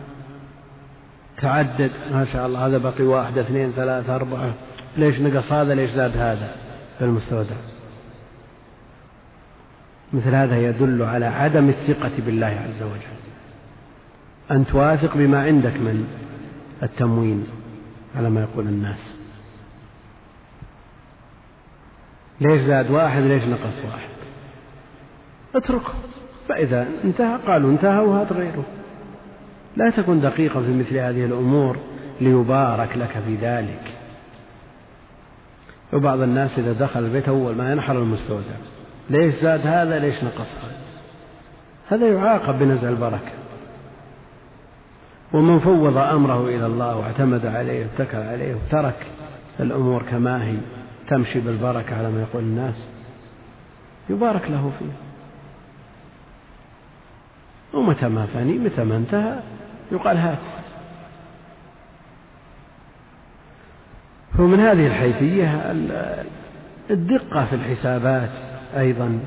تعدد ما شاء الله هذا بقي واحد اثنين ثلاثة أربعة. ليش نقص هذا؟ ليش زاد هذا؟ في المستودع مثل هذا يدل على عدم الثقة بالله عز وجل. أن تواثق بما عندك من التموين على ما يقول الناس. ليش زاد واحد؟ ليش نقص واحد؟ اتركه. فإذا انتهى قالوا انتهى وهات غيره. لا تكن دقيقا في مثل هذه الأمور ليبارك لك في ذلك. وبعض الناس إذا دخل البيت أول ما ينحر المستودع ليش زاد هذا؟ ليش نقص هذا؟ هذا يعاقب بنزع البركة. ومن فوض أمره إلى الله واعتمد عليه واتكل عليه وترك الأمور كما هي تمشي بالبركة على ما يقول الناس يبارك له فيه ومتى ما فني متى ما انتهى. يقال هات. فمن هذه الحيثية الدقة في الحسابات أيضا.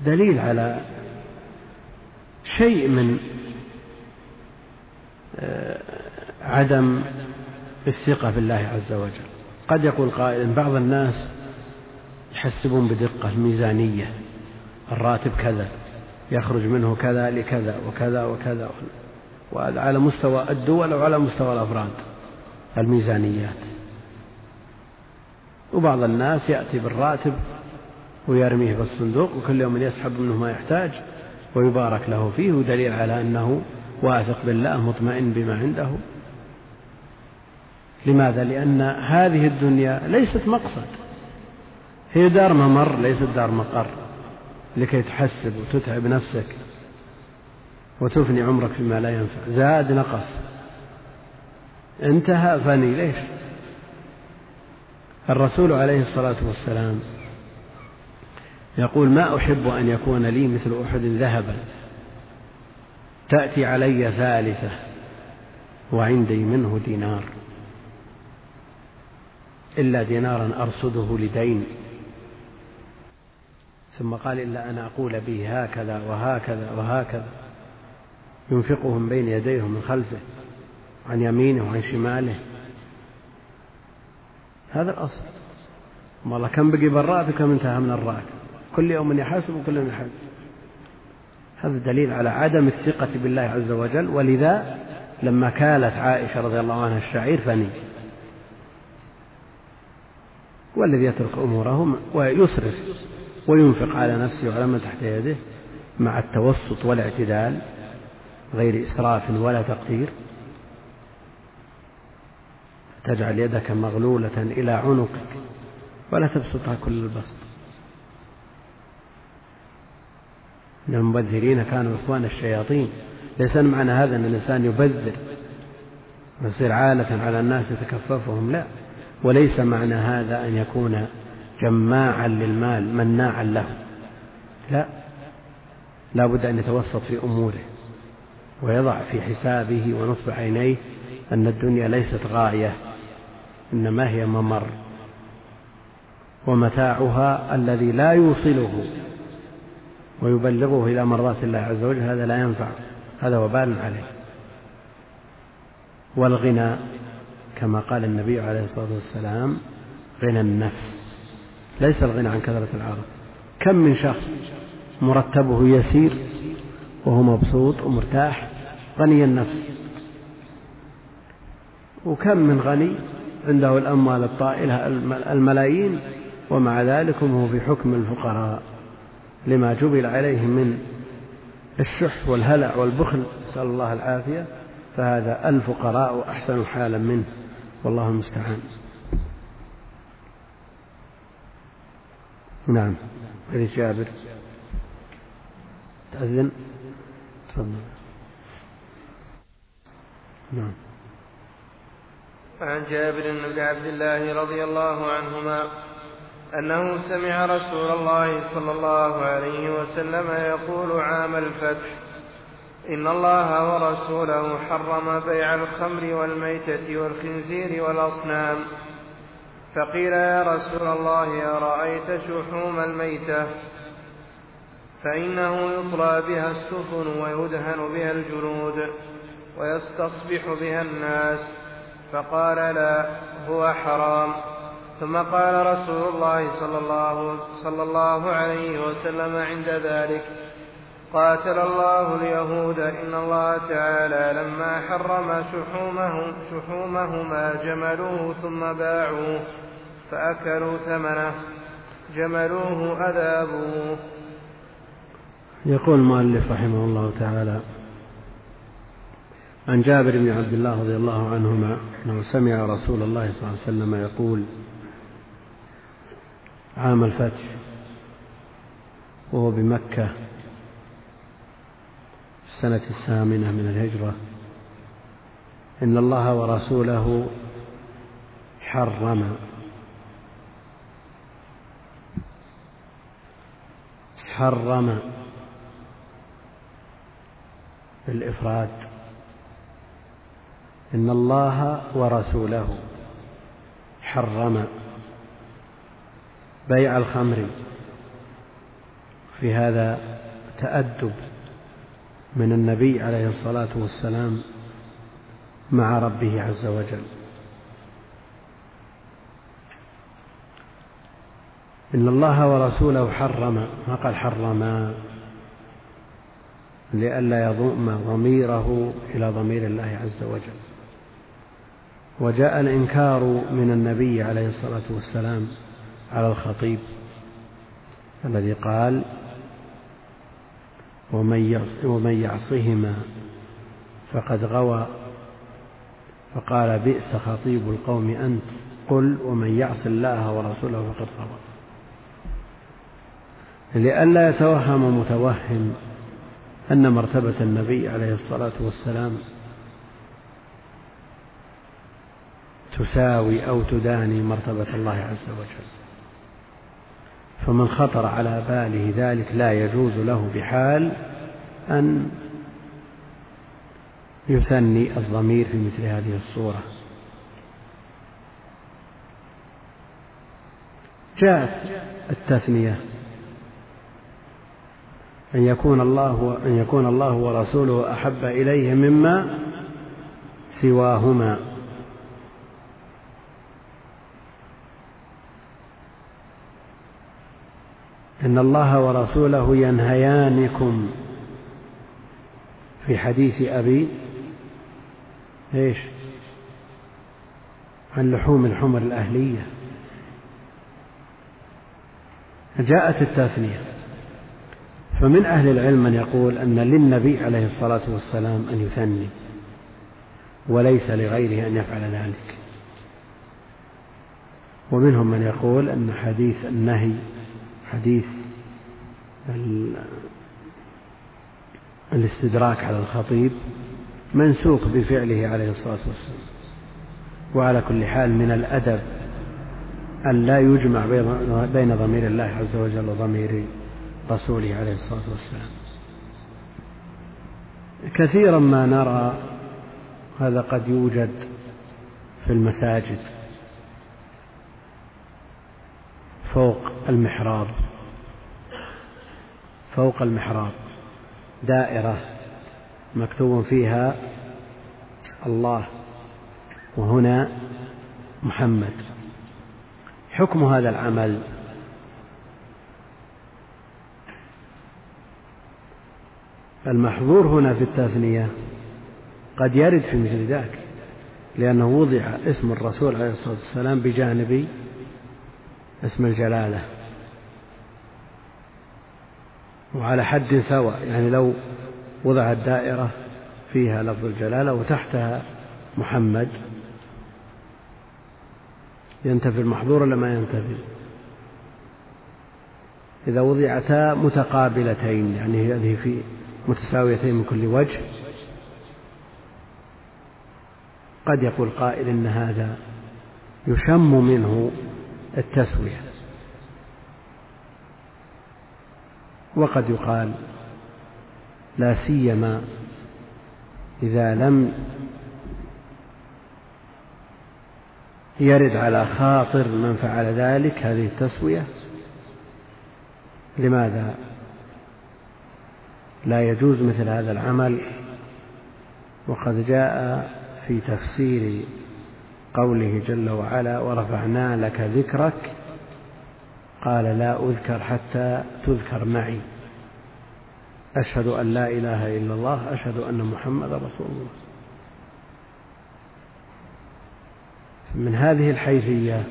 دليل على شيء من آه، عدم الثقة بالله عز وجل. قد يقول قائل بعض الناس يحسبون بدقة الميزانية الراتب كذا. يخرج منه كذا لكذا وكذا وكذا. وهذا على مستوى الدول وعلى مستوى الأفراد الميزانيات. وبعض الناس يأتي بالراتب ويرميه في الصندوق وكل يوم يسحب منه ما يحتاج ويبارك له فيه ودليل على أنه واثق بالله مطمئن بما عنده. لماذا؟ لأن هذه الدنيا ليست مقصد. هي دار ممر ليست دار مقر. لكي تحسب وتتعب نفسك وتفني عمرك فيما لا ينفع. زاد نقص. انتهى فني. ليش؟ الرسول عليه الصلاة والسلام يقول ما أحب أن يكون لي مثل أحد ذهبا. تأتي علي ثالثة وعندي منه دينار. إلا دينارا أرصده لدين. ثم قال إلا أن أقول به هكذا وهكذا وهكذا. ينفقه من بين يديه ومن خلفه عن يمينه وعن شماله. هذا الأصل. والله كم بقي بالراتب كم انتهى من الراتب كل يوم يحاسب وكل يوم يحاسب. هذا دليل على عدم الثقة بالله عز وجل. ولذا لما كالت عائشة رضي الله عنها الشعير فني. والذي يترك أموره ويصرف. وينفق على نفسه وعلى من تحت يده مع التوسط والاعتدال غير إسراف ولا تقدير. تجعل يدك مغلولة إلى عنقك ولا تبسطها كل البسط. إن المبذرين كانوا إخوان الشياطين. ليس معنى هذا أن الإنسان يبذر ويصير عالة على الناس يتكففهم لا. وليس معنى هذا أن يكون جماعا للمال مناعا له. لا. لا بد أن يتوسط في أموره ويضع في حسابه ونصب عينيه أن الدنيا ليست غاية إنما هي ممر. ومتاعها الذي لا يوصله ويبلغه إلى مرضات الله عز وجل هذا لا ينفع. هذا وبال عليه. والغنى كما قال النبي عليه الصلاة والسلام غنى النفس. ليس الغنى عن كثرة العرض كم من شخص مرتبه يسير وهو مبسوط ومرتاح غني النفس. وكم من غني عنده الأموال الطائلة الملايين ومع ذلك هو في حكم الفقراء. لما جبل عليه من الشح والهلع والبخل نسأل الله العافية فهذا الفقراء أحسن حالا منه. والله المستعان. نعم. حديث جابر. تأذن؟ تفضل. نعم. عن جابر بن عبد الله رضي الله عنهما أنه سمع رسول الله صلى الله عليه وسلم يقول عام الفتح إن الله ورسوله حرم بيع الخمر والميتة والخنزير والأصنام. فقيل يا رسول الله أرأيت شحوم الميتة؟ فإنه يطلى بها السفن ويدهن بها الجلود ويستصبح بها الناس. فقال لا هو حرام. ثم قال رسول الله صلى الله, صلى الله عليه وسلم عند ذلك قاتل الله اليهود إن الله تعالى لما حرم شحومهم شحومهما جملوه ثم باعوه. فأكلوا ثمنه جملوه أذابوه. يقول المؤلف رحمه الله تعالى عن جابر بن عبد الله رضي الله عنهما أنه سمع رسول الله صلى الله عليه وسلم يقول عام الفتح وهو بمكة في السنة الثامنة من الهجرة إن الله ورسوله حرم حرم بالإفراد. إن الله ورسوله حرم بيع الخمر. في هذا تأدب من النبي عليه الصلاة والسلام مع ربه عز وجل. إن الله ورسوله حرم. ما قال حرما لئلا يضم ضميره إلى ضمير الله عز وجل. وجاء الإنكار من النبي عليه الصلاة والسلام على الخطيب الذي قال ومن يعصهما فقد غوى. فقال بئس خطيب القوم أنت. قل ومن يعص الله ورسوله فقد غوى. لئلا يتوهم متوهم أن مرتبة النبي عليه الصلاة والسلام تساوي أو تداني مرتبة الله عز وجل. فمن خطر على باله ذلك لا يجوز له بحال أن يثني الضمير في مثل هذه الصورة. جاءت التثنية. أن يكون الله أن يكون الله ورسوله أحب إليه مما سواهما. إن الله ورسوله ينهيانكم. في حديث أبي إيش؟ عن لحوم الحمر الأهلية. جاءت التثنية. فمن أهل العلم من يقول أن للنبي عليه الصلاة والسلام أن يثني وليس لغيره أن يفعل ذلك. ومنهم من يقول أن حديث النهي حديث الاستدراك على الخطيب منسوخ بفعله عليه الصلاة والسلام. وعلى كل حال من الأدب أن لا يجمع بين ضمير الله عز وجل وضمير رسوله عليه الصلاة والسلام. كثيرا ما نرى هذا قد يوجد في المساجد فوق المحراب فوق المحراب دائرة مكتوب فيها الله وهنا محمد. حكم هذا العمل المحظور هنا في التثنية قد يرد في مثل ذاك لأنه وضع اسم الرسول عليه الصلاة والسلام بجانب اسم الجلالة. وعلى حد سواء يعني لو وضعت دائرة فيها لفظ الجلالة وتحتها محمد ينتفي المحظور ولا ما ينتفي؟ إذا وضعتا متقابلتين يعني هذه في متساويتين من كل وجه. قد يقول قائل إن هذا يشم منه التسوية. وقد يقال لا سيما إذا لم يرد على خاطر من فعل ذلك هذه التسوية. لماذا؟ لا يجوز مثل هذا العمل وقد جاء في تفسير قوله جل وعلا ورفعنا لك ذكرك قال لا أذكر حتى تذكر معي أشهد أن لا إله إلا الله أشهد أن محمد رسول الله. من هذه الحيثية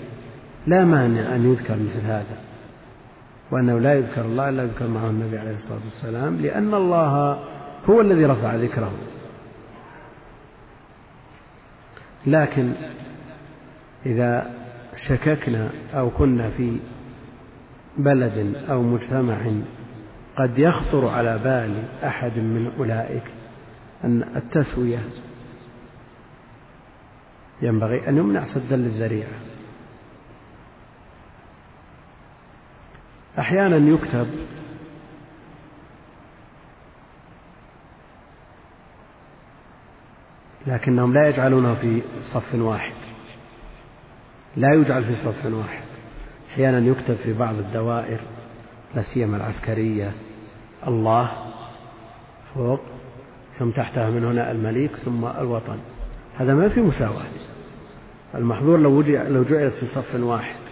لا مانع أن يذكر مثل هذا. وأنه لا يذكر الله إلا يذكر معه النبي عليه الصلاة والسلام لأن الله هو الذي رفع ذكره. لكن إذا شككنا أو كنا في بلد أو مجتمع قد يخطر على بال أحد من أولئك أن التسوية ينبغي أن يمنع سدا للذريعة أحيانا يكتب. لكنهم لا يجعلونه في صف واحد. لا يجعل في صف واحد. أحيانا يكتب في بعض الدوائر لا سيما العسكرية. الله فوق ثم تحتها من هنا المليك ثم الوطن. هذا ما في مساواة. المحظور لو لو جعلت في صف واحد.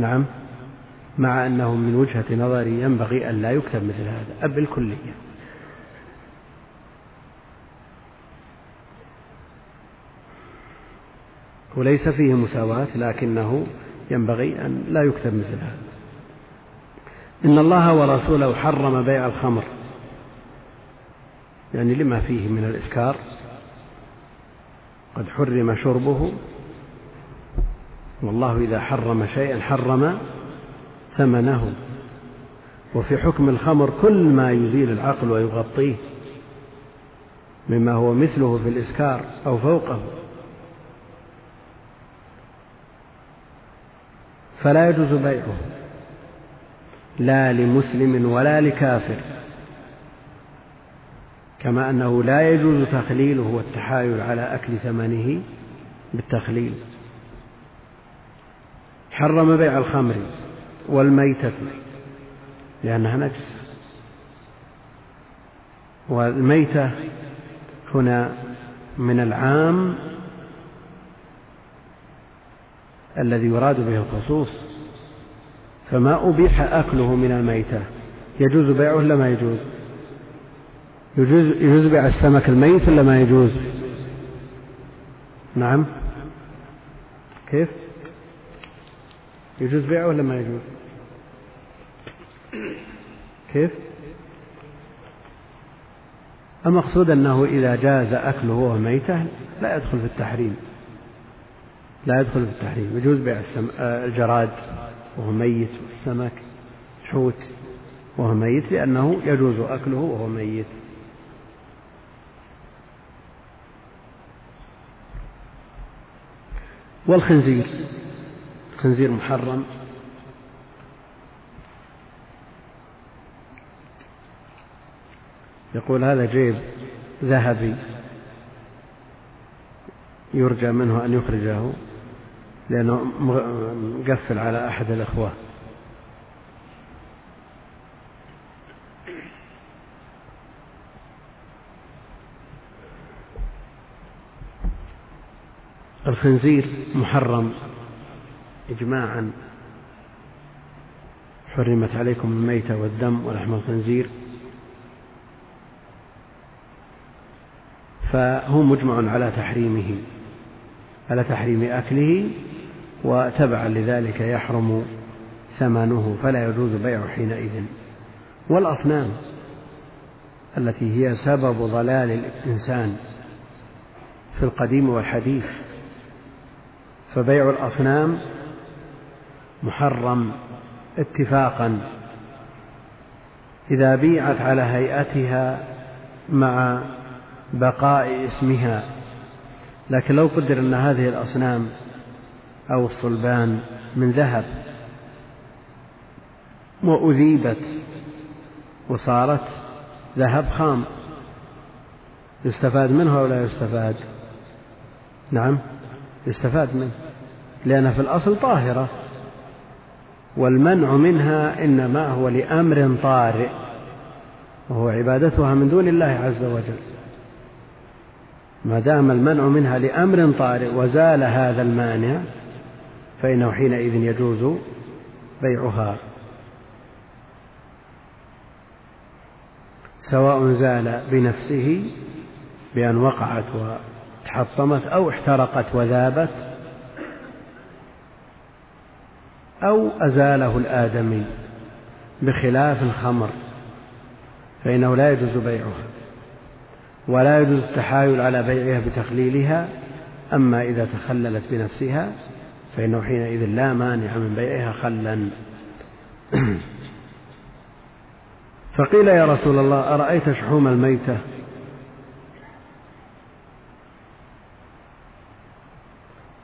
نعم. مع أنه من وجهة نظري ينبغي أن لا يكتب مثل هذا بالكلية وليس فيه مساواة لكنه ينبغي أن لا يكتب مثل هذا. إن الله ورسوله حرم بيع الخمر. يعني لما فيه من الإسكار قد حرم شربه والله إذا حرم شيئا حرم ثمنه. وفي حكم الخمر كل ما يزيل العقل ويغطيه مما هو مثله في الإسكار أو فوقه. فلا يجوز بيعه لا لمسلم ولا لكافر كما أنه لا يجوز تخليله والتحايل على أكل ثمنه بالتخليل. حرم بيع الخمر والميتة لأنها نجسة. والميتة هنا من العام الذي يراد به الخصوص. فما أبيح أكله من الميتة يجوز بيعه ولا ما يجوز؟ يجوز يجوز بيع السمك الميت ولا ما يجوز؟ نعم. كيف؟ يجوز بيعه ولا ما يجوز؟ كيف؟ المقصود أنه إذا جاز أكله وهو ميتة لا يدخل في التحريم. لا يدخل في التحريم. يجوز بيع آه، الجراد وهو ميت والسمك حوت وهو ميت لأنه يجوز أكله وهو ميت. والخنزير. الخنزير محرم. يقول هذا جيب ذهبي. يرجى منه أن يخرجه لأنه مقفل على أحد الإخوة. الخنزير محرم. إجماعا. حرمت عليكم الميتة والدم ولحم الخنزير. فهو مجمع على تحريمه على تحريم أكله وتبعا لذلك يحرم ثمنه فلا يجوز بيعه حينئذ. والأصنام التي هي سبب ضلال الإنسان في القديم والحديث. فبيع الأصنام محرم اتفاقا. إذا بيعت على هيئتها مع بقاء اسمها لكن لو قدر أن هذه الأصنام أو الصلبان من ذهب وأذيبت وصارت ذهب خام يستفاد منه أو لا يستفاد؟ نعم يستفاد منه لأنها في الأصل طاهرة. والمنع منها إنما هو لأمر طارئ وهو عبادتها من دون الله عز وجل. ما دام المنع منها لأمر طارئ وزال هذا المانع فإنه حينئذ يجوز بيعها. سواء زال بنفسه بأن وقعت وتحطمت أو احترقت وذابت أو أزاله الآدمي بخلاف الخمر فإنه لا يجوز بيعها ولا يجوز التحايل على بيعها بتخليلها أما إذا تخللت بنفسها فإنه حينئذ لا مانع من بيعها خلا. فقيل يا رسول الله أرأيت شحوم الميتة؟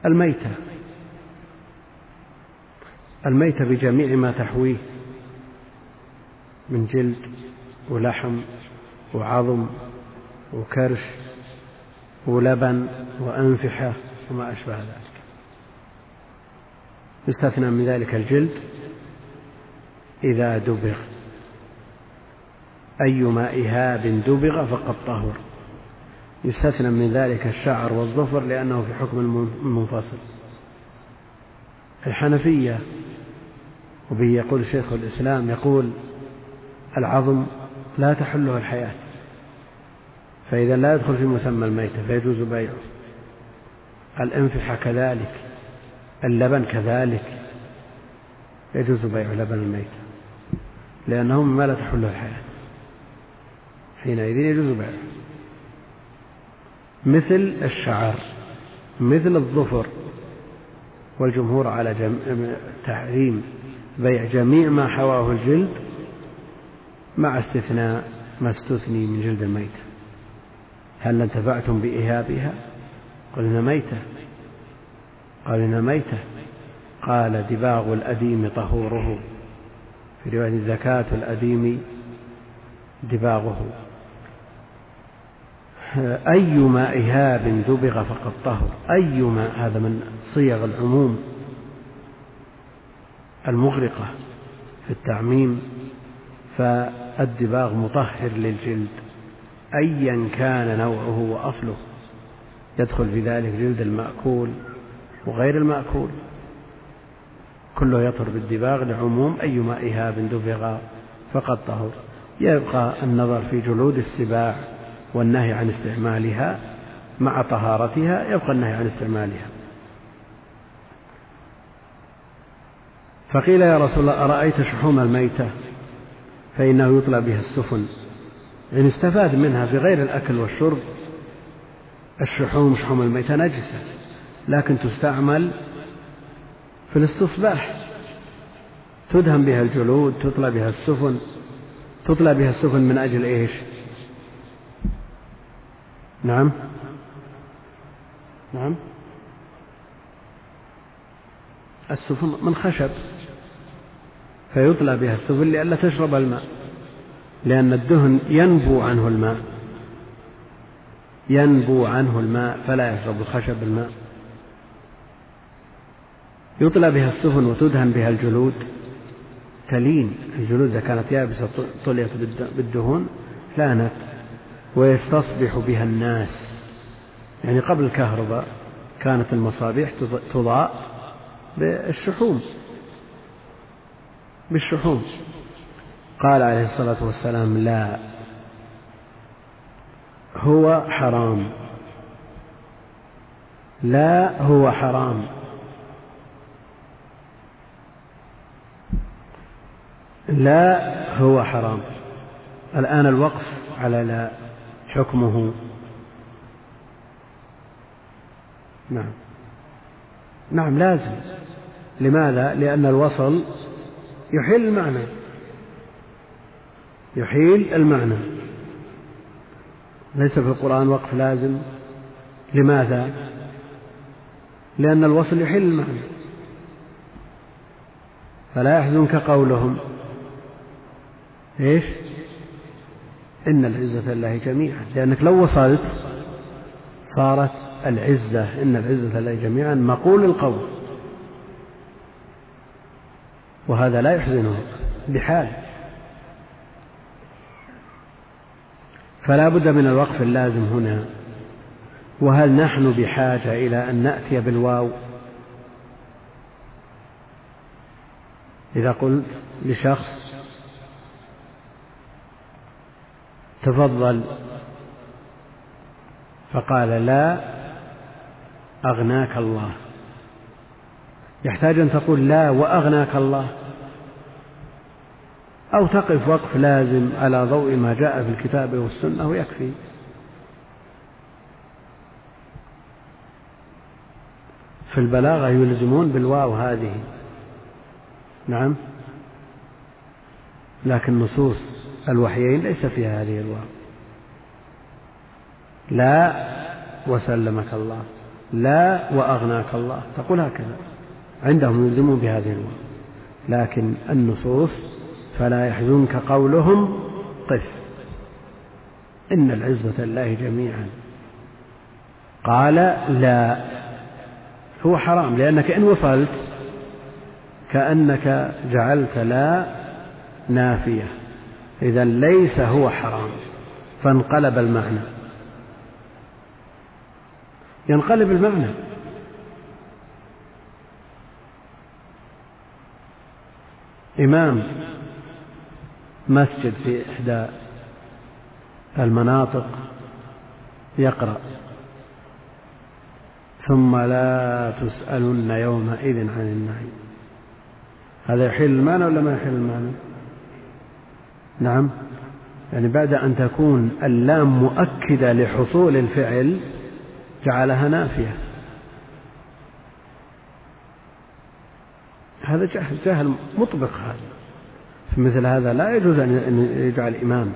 الميتة. الميتة بجميع ما تحويه من جلد ولحم وعظم وكرش ولبن وأنفحة وما أشبه ذلك. يستثنى من ذلك الجلد إذا دبغ. أيما إهاب دبغ فقد طهر. يستثنى من ذلك الشعر والظفر لأنه في حكم منفصل الحنفية وبه يقول شيخ الإسلام يقول العظم لا تحله الحياة فإذا لا يدخل في مسمى الميتة فيجوز بيعه الأنفحة كذلك اللبن كذلك يجوز بيع لبن الميتة لأنه مما لا تحله الحياة حينئذ يجوز بيعه مثل الشعر مثل الظفر والجمهور على. تحريم بيع جميع ما حواه الجلد مع استثناء ما استثني من جلد الميتة. هل انتفعتم بإهابها قلنا ميتة. قال إنها ميتة. قال دباغ الأديم طهوره. في رواية زكاة الأديم دباغه. أيما إهاب دبغ فقد طهر. أيما هذا من صيغ العموم. المغرقة في التعميم فالدباغ مطهر للجلد أيا كان نوعه وأصله. يدخل في ذلك جلد المأكول وغير المأكول. كله يطهر بالدباغ لعموم أيما إهاب دبغ فقد طهر. يبقى النظر في جلود السباع والنهي عن استعمالها مع طهارتها يبقى النهي عن استعمالها. فقيل يا رسول الله أرأيت شحوم الميتة؟ فإنه يطلى بها السفن. يعني استفاد منها في غير الأكل والشرب الشحوم شحوم الميتة نجسة لكن تستعمل في الاستصباح. تدهم بها الجلود تطلى بها السفن. تطلى بها السفن من أجل إيش؟ نعم. نعم. السفن من خشب. فيطلى بها السفن لئلا تشرب الماء لأن الدهن ينبو عنه الماء ينبو عنه الماء فلا يشرب الخشب الماء. يطلى بها السفن وتدهن بها الجلود. تلين الجلود إذا كانت يابسة طليت بالدهون لانت ويستصبح بها الناس. يعني قبل الكهرباء كانت المصابيح تضاء بالشحوم. بالشحوم قال عليه الصلاة والسلام لا هو حرام. لا هو حرام. لا هو حرام. الآن الوقف على لا حكمه. نعم. نعم لازم. لماذا؟ لأن الوصل يحيل المعنى. يحيل المعنى. ليس في القرآن وقف لازم. لماذا؟ لأن الوصل يحيل المعنى. فلا يحزنك قولهم. إيش؟ إن العزة لله جميعا. لأنك لو وصلت صارت العزة إن العزة لله جميعا مقول القول. وهذا لا يحزنه بحال. فلا بد من الوقف اللازم هنا. وهل نحن بحاجة إلى أن نأتي بالواو؟ إذا قلت لشخص تفضل فقال لا أغناك الله. يحتاج أن تقول لا وأغناك الله. أو تقف وقف لازم على ضوء ما جاء في الكتاب والسنة ويكفي. في البلاغة يلزمون بالواو هذه. نعم. لكن نصوص الوحيين ليس فيها هذه الواو. لا وسلمك الله. لا وأغناك الله. تقول هكذا. عندهم يلزمون بهذه الواو لكن النصوص فلا يحزنك قولهم قف. إن العزة لله جميعا. قال لا. هو حرام لأنك إن وصلت كأنك جعلت لا نافية. إذا ليس هو حرام. فانقلب المعنى. ينقلب المعنى. إمام مسجد في إحدى المناطق يقرأ. ثم لا تسألن يومئذ عن النعيم. هذا يحل المعنى ولا ما يحل المعنى نعم. يعني بعد أن تكون اللام مؤكدة لحصول الفعل جعلها نافية. هذا جهل جهل مطبق هذا. في مثل هذا لا يجوز أن يجعل إمام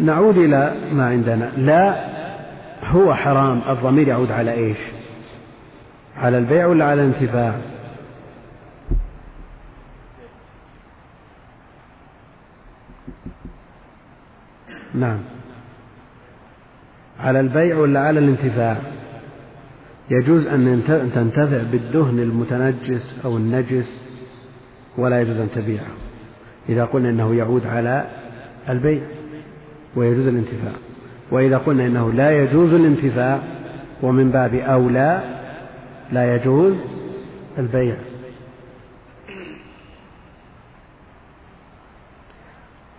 نعود إلى ما عندنا. لا هو حرام. الضمير يعود على إيش؟ على البيع ولا على الانتفاع؟ نعم. على البيع ولا على الانتفاع؟ يجوز أن تنتفع بالدهن المتنجس أو النجس ولا يجوز أن تبيعه إذا قلنا أنه يعود على البيع ويجوز الانتفاع وإذا قلنا إنه لا يجوز الانتفاع ومن باب أولى لا يجوز البيع.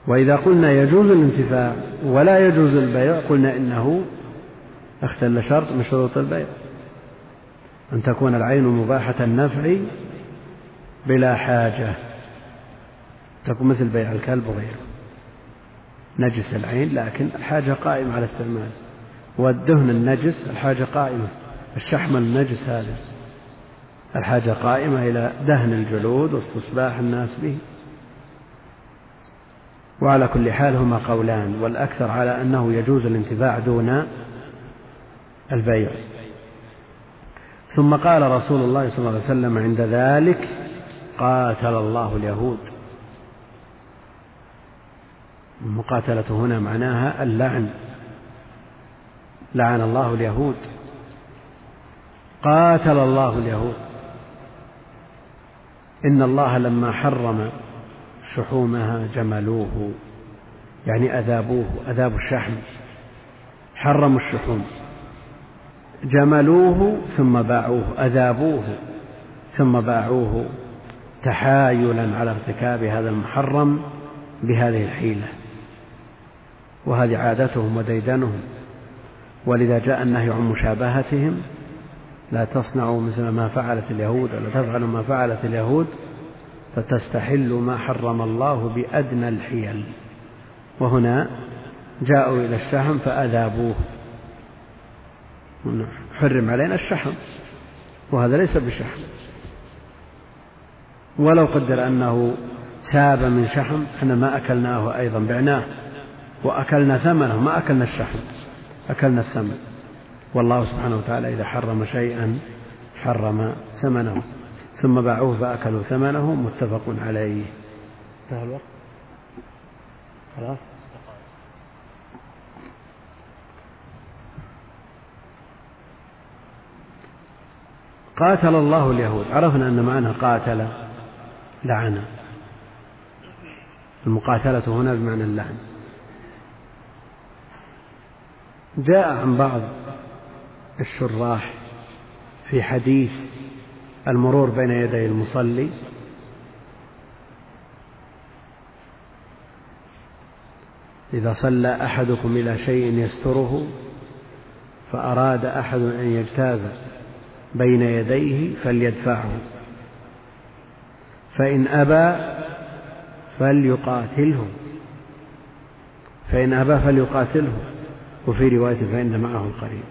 وإذا قلنا يجوز الانتفاع ولا يجوز البيع قلنا إنه اختل شرط من شروط البيع. أن تكون العين مباحة النفع بلا حاجة. تكون مثل بيع الكلب وغيره. نجس العين لكن الحاجة قائمة على استعماله والدهن النجس الحاجة قائمة. الشحم النجس هذا. الحاجة قائمة إلى دهن الجلود واستصباح الناس به. وعلى كل حال هما قولان والأكثر على أنه يجوز الانتفاع دون البيع. ثم قال رسول الله صلى الله عليه وسلم عند ذلك قاتل الله اليهود. المقاتلة هنا معناها اللعن. لعن الله اليهود. قاتل الله اليهود. إن الله لما حرم شحومها جملوه. يعني أذابوه أذابوا الشحم. حرموا الشحوم. جملوه ثم باعوه أذابوه ثم باعوه تحايلا على ارتكاب هذا المحرم بهذه الحيلة. وهذه عادتهم وديدنهم. ولذا جاء النهي عن مشابهتهم لا تصنعوا مثل ما فعلت اليهود ولا تفعلوا ما فعلت اليهود فتستحل ما حرم الله بأدنى الحيل. وهنا جاءوا إلى الشحم فأذابوه. حرم علينا الشحم. وهذا ليس بشحم. ولو قدر أنه ثاب من شحم إحنا ما أكلناه أيضا بعناه. وأكلنا ثمنه ما أكلنا الشحم أكلنا الثمن. والله سبحانه وتعالى إذا حرم شيئا حرم ثمنه. ثم باعوه فأكلوا ثمنه متفق عليه. انتهى الوقت. خلاص. قاتل الله اليهود. عرفنا أن معنى قاتل لعن. المقاتلة هنا بمعنى اللعن. جاء عن بعض الشراح في حديث المرور بين يدي المصلي. إذا صلى أحدكم إلى شيء يستره فأراد أحد أن يجتاز بين يديه فليدفعه. فإن أبى فليقاتله. فإن أبى فليقاتله. وفي رواية فإن معه القريب.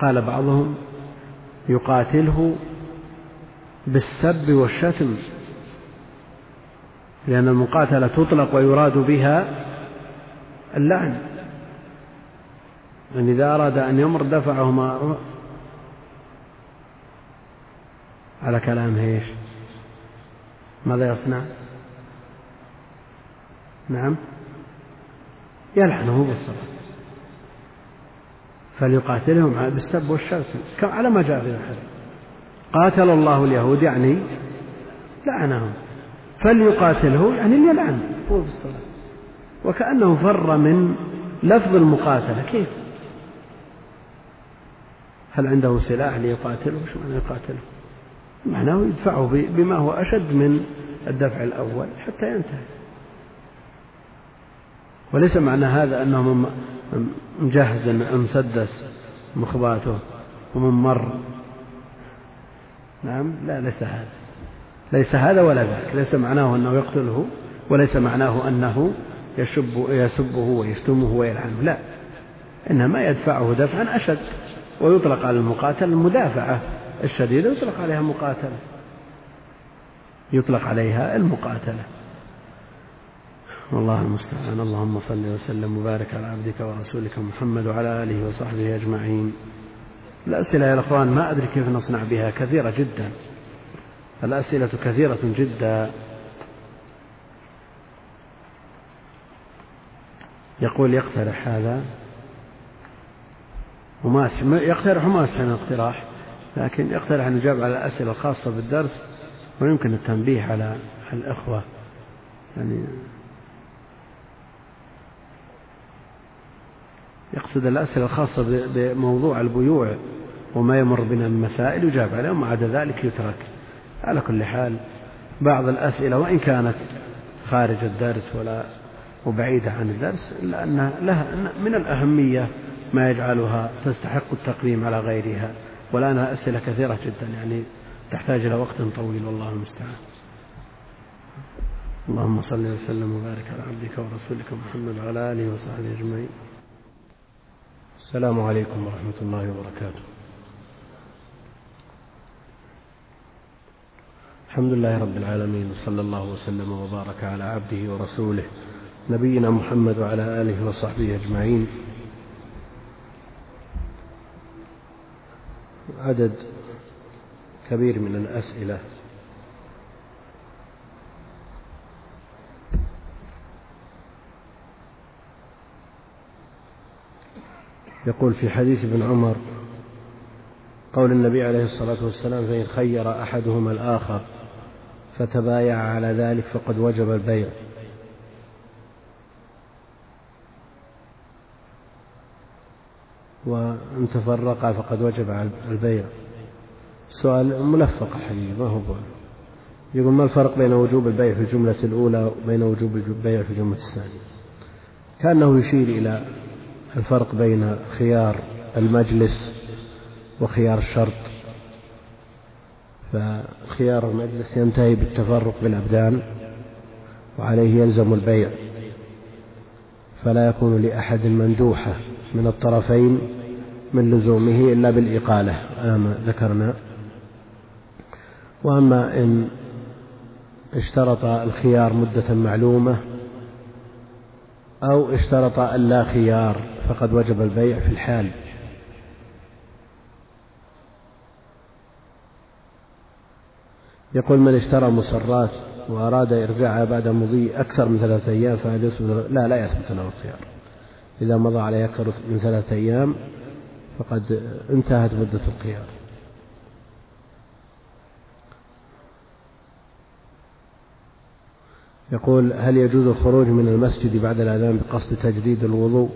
قال بعضهم يقاتله بالسب والشتم. لأن المقاتلة تطلق ويراد بها اللعن. يعني إذا أراد أن يمر دفعهما على كلام إيش؟ ماذا يصنع؟ نعم. يلعنه بالصلاة فليقاتلهم بالسب والشتم على ما جاء في الحديث. قاتل الله اليهود يعني لعنهم. فليقاتله يعني ليلعن. هو بالصلاة وكأنه فر من لفظ المقاتلة. كيف؟ هل عنده سلاح ليقاتله؟ شو معنى يقاتله؟ معناه يدفعه بما هو أشد من الدفع الأول حتى ينتهي. وليس معنى هذا أنه مجهز مسدس مخباته وممر. نعم لا ليس هذا. ليس هذا ولا ذاك. ليس معناه أنه يقتله وليس معناه أنه يشب يسبه ويشتمه ويلعنه. لا. إنما يدفعه دفعا أشد ويطلق على المقاتل المدافعة الشديدة يطلق عليها مقاتلة. يطلق عليها المقاتلة. والله المستعان. اللهم صل وسلم وبارك على عبدك ورسولك محمد وعلى آله وصحبه أجمعين. الأسئلة يا الأخوان ما أدري كيف نصنع بها. كثيرة جدا. الأسئلة كثيرة جدا. يقول يقترح هذا وما يقترح وما أسحن الاقتراح. لكن يقترح أن يجاب على الأسئلة الخاصة بالدرس ويمكن التنبيه على الإخوة. يعني يقصد الأسئلة الخاصة بموضوع البيوع وما يمر بنا من مسائل يجاب عليها وما عدا ذلك يترك. على كل حال بعض الأسئلة وإن كانت خارج الدرس ولا وبعيدة عن الدرس إلا أنها لها من الأهمية ما يجعلها تستحق التقديم على غيرها. والآن أسئلة كثيرة جدا يعني تحتاج إلى وقت طويل والله المستعان. اللهم صل وسلم وبارك على عبدك ورسولك محمد وعلى آله وصحبه أجمعين. السلام عليكم ورحمة الله وبركاته. الحمد لله رب العالمين وصلى الله وسلم وبارك على عبده ورسوله نبينا محمد وعلى آله وصحبه أجمعين. عدد كبير من الأسئلة. يقول في حديث ابن عمر قول النبي عليه الصلاة والسلام فإن خير أحدهما الآخر فتبايع على ذلك فقد وجب البيع. وإن تفرقا فقد وجب البيع. السؤال ملفق الحقيقة ما هو. يقول ما الفرق بين وجوب البيع في الجملة الأولى وبين وجوب البيع في الجملة الثانية؟ كأنه يشير إلى الفرق بين خيار المجلس وخيار الشرط. فخيار المجلس ينتهي بالتفرق بالأبدان وعليه يلزم البيع. فلا يكون لأحد مندوحة من الطرفين من لزومه إلا بالإقالة. آما ذكرنا. وأما إن اشترط الخيار مدة معلومة أو اشترط اللا خيار فقد وجب البيع في الحال. يقول من اشترى مسرات وأراد إرجاعها بعد مضي أكثر من ثلاثة أيام فهل يثبت لا لا يثبت له الخيار. إذا مضى عليه أكثر من ثلاثة أيام فقد انتهت مدة الخيار يقول هل يجوز الخروج من المسجد بعد الأذان بقصد تجديد الوضوء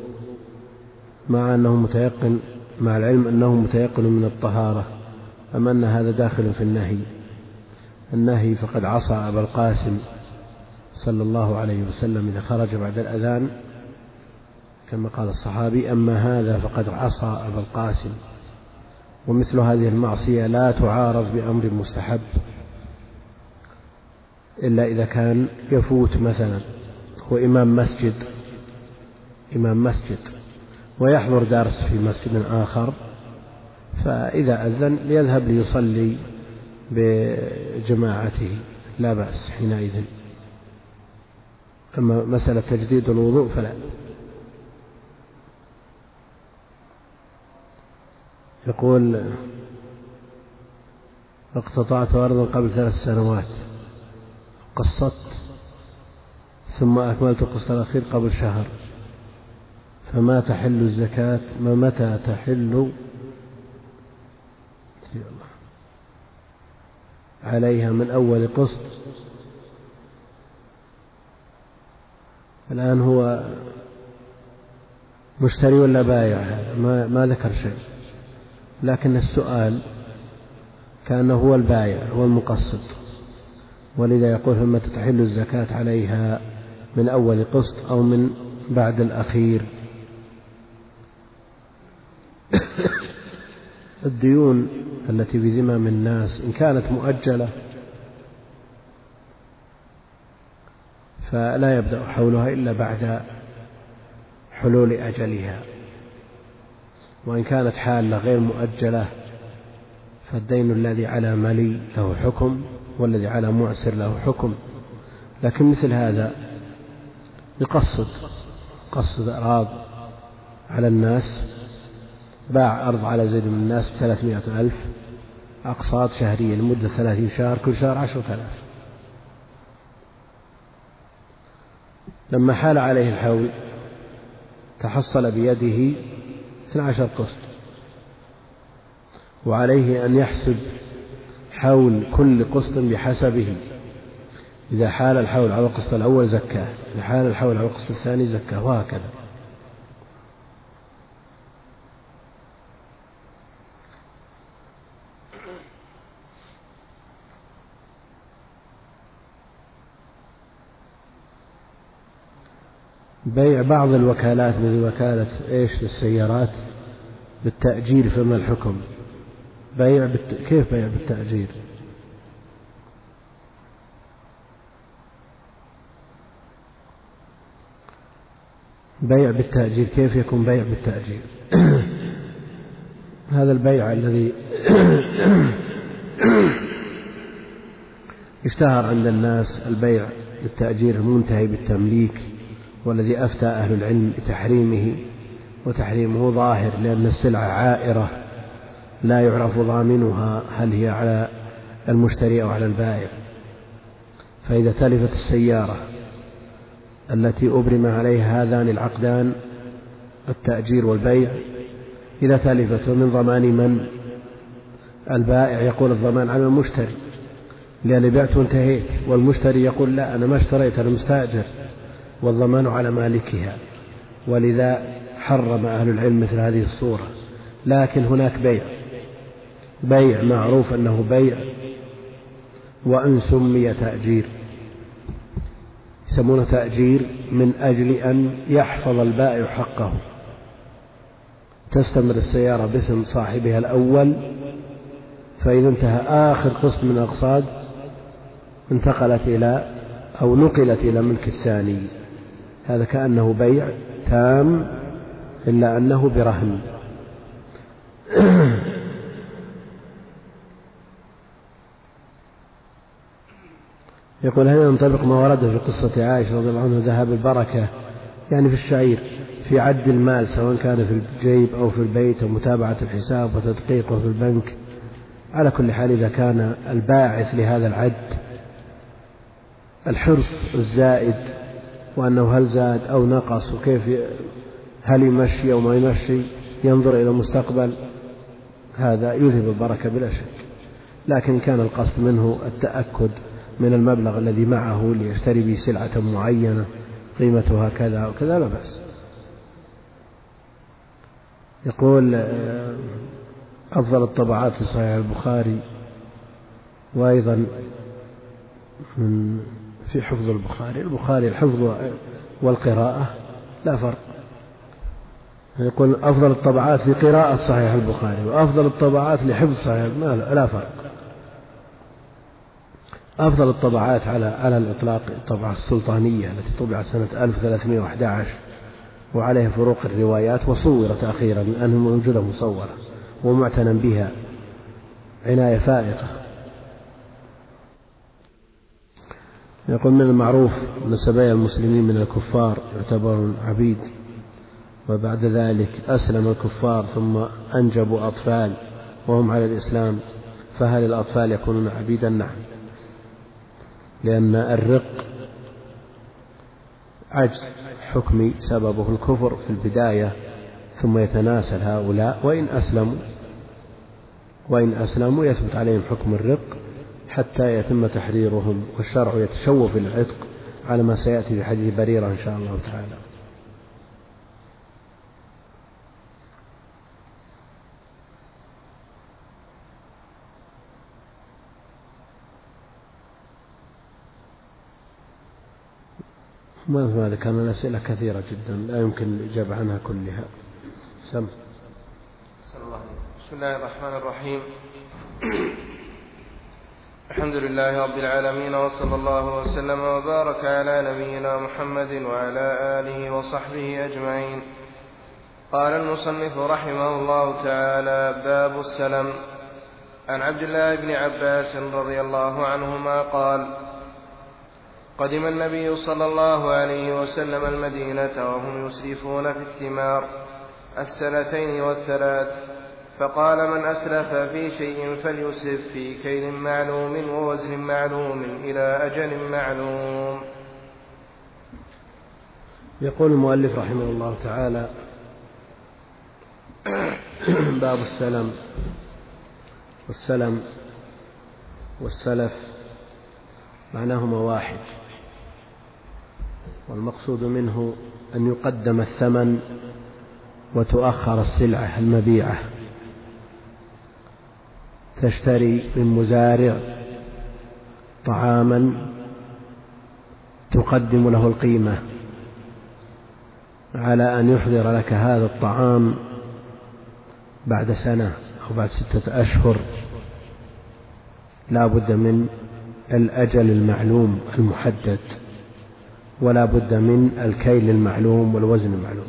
مع أنه متيقن مع العلم أنه متيقن من الطهارة أم أن هذا داخل في النهي؟ النهي فقد عصى أبا القاسم صلى الله عليه وسلم إذا خرج بعد الأذان كما قال الصحابي أما هذا فقد عصى أبا القاسم. ومثل هذه المعصية لا تعارض بأمر مستحب إلا إذا كان يفوت مثلا هو إمام مسجد إمام مسجد ويحضر درس في مسجد آخر فإذا أذن ليذهب ليصلي بجماعته لا بأس حينئذ. أما مسألة تجديد الوضوء فلا. يقول اقتطعت أرضا قبل ثلاث سنوات. قسطت ثم أكملت القسط الأخير قبل شهر. فما تحل الزكاة؟ ما متى تحل؟ عليها من أول قسط. الآن هو مشتري ولا بايع؟ ما, ما ذكر شيء. لكن السؤال كأنه هو البايع هو المقسط ولذا يقول فما تحل الزكاة عليها من أول قسط أو من بعد الأخير. الديون التي في ذمم الناس إن كانت مؤجلة فلا يبدأ حولها إلا بعد حلول أجلها. وإن كانت حالة غير مؤجلة فالدين الذي على ملي له حكم والذي على معسر له حكم. لكن مثل هذا يقصد قصد أراض على الناس. باع أرض على زيد من الناس بثلاثمائة ألف أقساط شهرية لمدة ثلاثين شهر كل شهر عشرة آلاف. لما حال عليه الحول تحصل بيده اثنى عشر قسط. وعليه أن يحسب حول كل قسط بحسبه. إذا حال الحول على القسط الأول زكاه إذا حال الحول على القسط الثاني زكاه وهكذا. بيع بعض الوكالات مثل وكالة إيش للسيارات بالتأجير فما الحكم؟ بيع بالت... كيف بيع بالتأجير؟ بيع بالتأجير كيف يكون بيع بالتأجير؟ هذا البيع الذي اشتهر عند الناس البيع بالتأجير المنتهي بالتمليك والذي أفتى أهل العلم بتحريمه وتحريمه ظاهر لأن السلعة عائرة لا يعرف ضامنها هل هي على المشتري أو على البائع. فإذا تلفت السيارة التي أبرم عليها هذان العقدان التأجير والبيع إذا تلفت فمن ضمان من؟ البائع يقول الضمان على المشتري لأني بعت وانتهيت والمشتري يقول لا أنا ما اشتريت أنا مستأجر. والضمان على مالكها. ولذا حرم أهل العلم مثل هذه الصورة. لكن هناك بيع. بيع معروف أنه بيع. وأن سمي تأجير. يسمونه تأجير من أجل أن يحفظ البائع حقه. تستمر السيارة باسم صاحبها الأول. فإذا انتهى آخر قسط من الأقساط انتقلت إلى أو نقلت إلى ملك الثاني. هذا كأنه بيع تام إلا أنه برهن. يقول هل ينطبق ما ورد في قصة عائشة رضي الله عنها ذهاب البركة يعني في الشعير في عد المال سواء كان في الجيب أو في البيت أو متابعة الحساب وتدقيقه في البنك؟ على كل حال إذا كان الباعث لهذا العد الحرص الزائد وأنه هل زاد أو نقص وكيف هل يمشي أو ما يمشي ينظر إلى المستقبل. هذا يذهب البركة بلا شك. لكن كان القصد منه التأكد من المبلغ الذي معه ليشتري به سلعة معينة قيمتها كذا وكذا لا بأس. يقول آه، أفضل الطبعات في صحيح البخاري. وأيضا من في حفظ البخاري. البخاري الحفظ والقراءة لا فرق. يقول أفضل الطبعات في قراءة صحيح البخاري وأفضل الطبعات لحفظ صحيح ما لا فرق. أفضل الطبعات على على الإطلاق الطبعة السلطانية التي طبعت سنة 1311 وعليها فروق الروايات وصورت أخيرا لأنها موجودة مصورة ومعتنى بها. عناية فائقة. يقول من المعروف أن سبايا المسلمين من الكفار يعتبرون عبيد وبعد ذلك أسلم الكفار ثم أنجبوا أطفال وهم على الإسلام فهل الأطفال يكونون عبيدا؟ نعم. لأن الرق عجز حكمي سببه الكفر في البداية ثم يتناسل هؤلاء وإن أسلموا وإن أسلموا يثبت عليهم حكم الرق حتى يتم تحريرهم والشرع يتشوف العتق على ما سيأتي في حديث بريرة إن شاء الله تعالى. ما ذكرنا الأسئلة كثيرة جدا لا يمكن الإجابة عنها كلها. سم. بسم الله الرحمن الرحيم. الحمد لله رب العالمين وصلى الله وسلم وبارك على نبينا محمد وعلى آله وصحبه أجمعين. قال المصنف رحمه الله تعالى باب السلم. عن عبد الله بن عباس رضي الله عنهما قال قدم النبي صلى الله عليه وسلم المدينة وهم يسرفون في الثمار السنتين والثلاث. فقال من أسلف في شيء فليسرف في كيل معلوم ووزن معلوم إلى أجل معلوم. يقول المؤلف رحمه الله تعالى باب السلم والسلم والسلف معناهما واحد والمقصود منه أن يقدم الثمن وتؤخر السلعة المبيعة. تشتري من مزارع طعاما تقدم له القيمة على أن يحضر لك هذا الطعام بعد سنة أو بعد ستة أشهر. لا بد من الأجل المعلوم المحدد ولا بد من الكيل المعلوم والوزن المعلوم.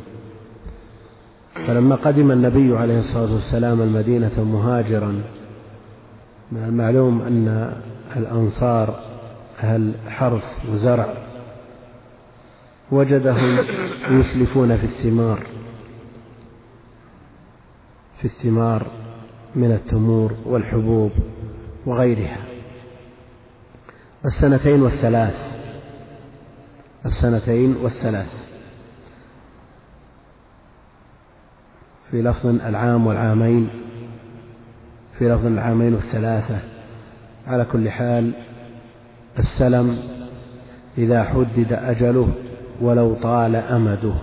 فلما قدم النبي عليه الصلاة والسلام المدينة مهاجرا من المعلوم أن الأنصار أهل حرث وزرع وجدهم يسلفون في الثمار في الثمار من التمور والحبوب وغيرها. السنتين والثلاث السنتين والثلاث. في لفظ العام والعامين في لفظ العامين والثلاثة على كل حال السلم إذا حدد أجله ولو طال أمده.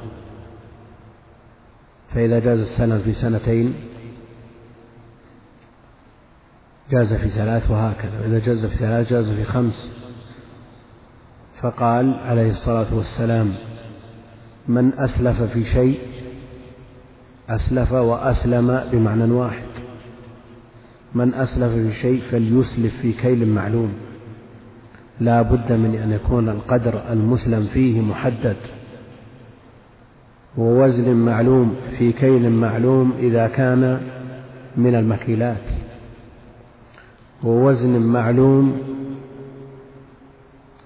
فإذا جاز السلم في سنتين جاز في ثلاث وهكذا. وإذا جاز في ثلاث جاز في خمس. فقال عليه الصلاة والسلام من أسلف في شيء أسلف وأسلم بمعنى واحد. من أسلف في شيء فليسلف في كيل معلوم. لا بد من أن يكون القدر المسلم فيه محدد. ووزن معلوم في كيل معلوم إذا كان من المكيلات. ووزن معلوم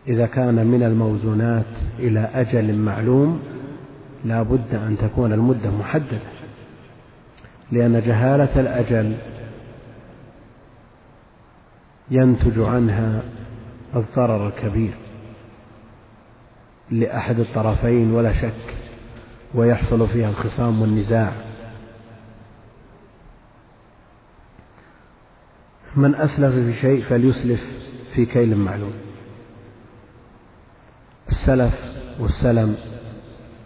إذا كان من الموزونات إلى أجل معلوم لا بد أن تكون المدة محددة. لأن جهالة الأجل ينتج عنها الضرر الكبير لأحد الطرفين ولا شك ويحصل فيها الخصام والنزاع. من أسلف في شيء فليسلف في كيل معلوم. السلف والسلم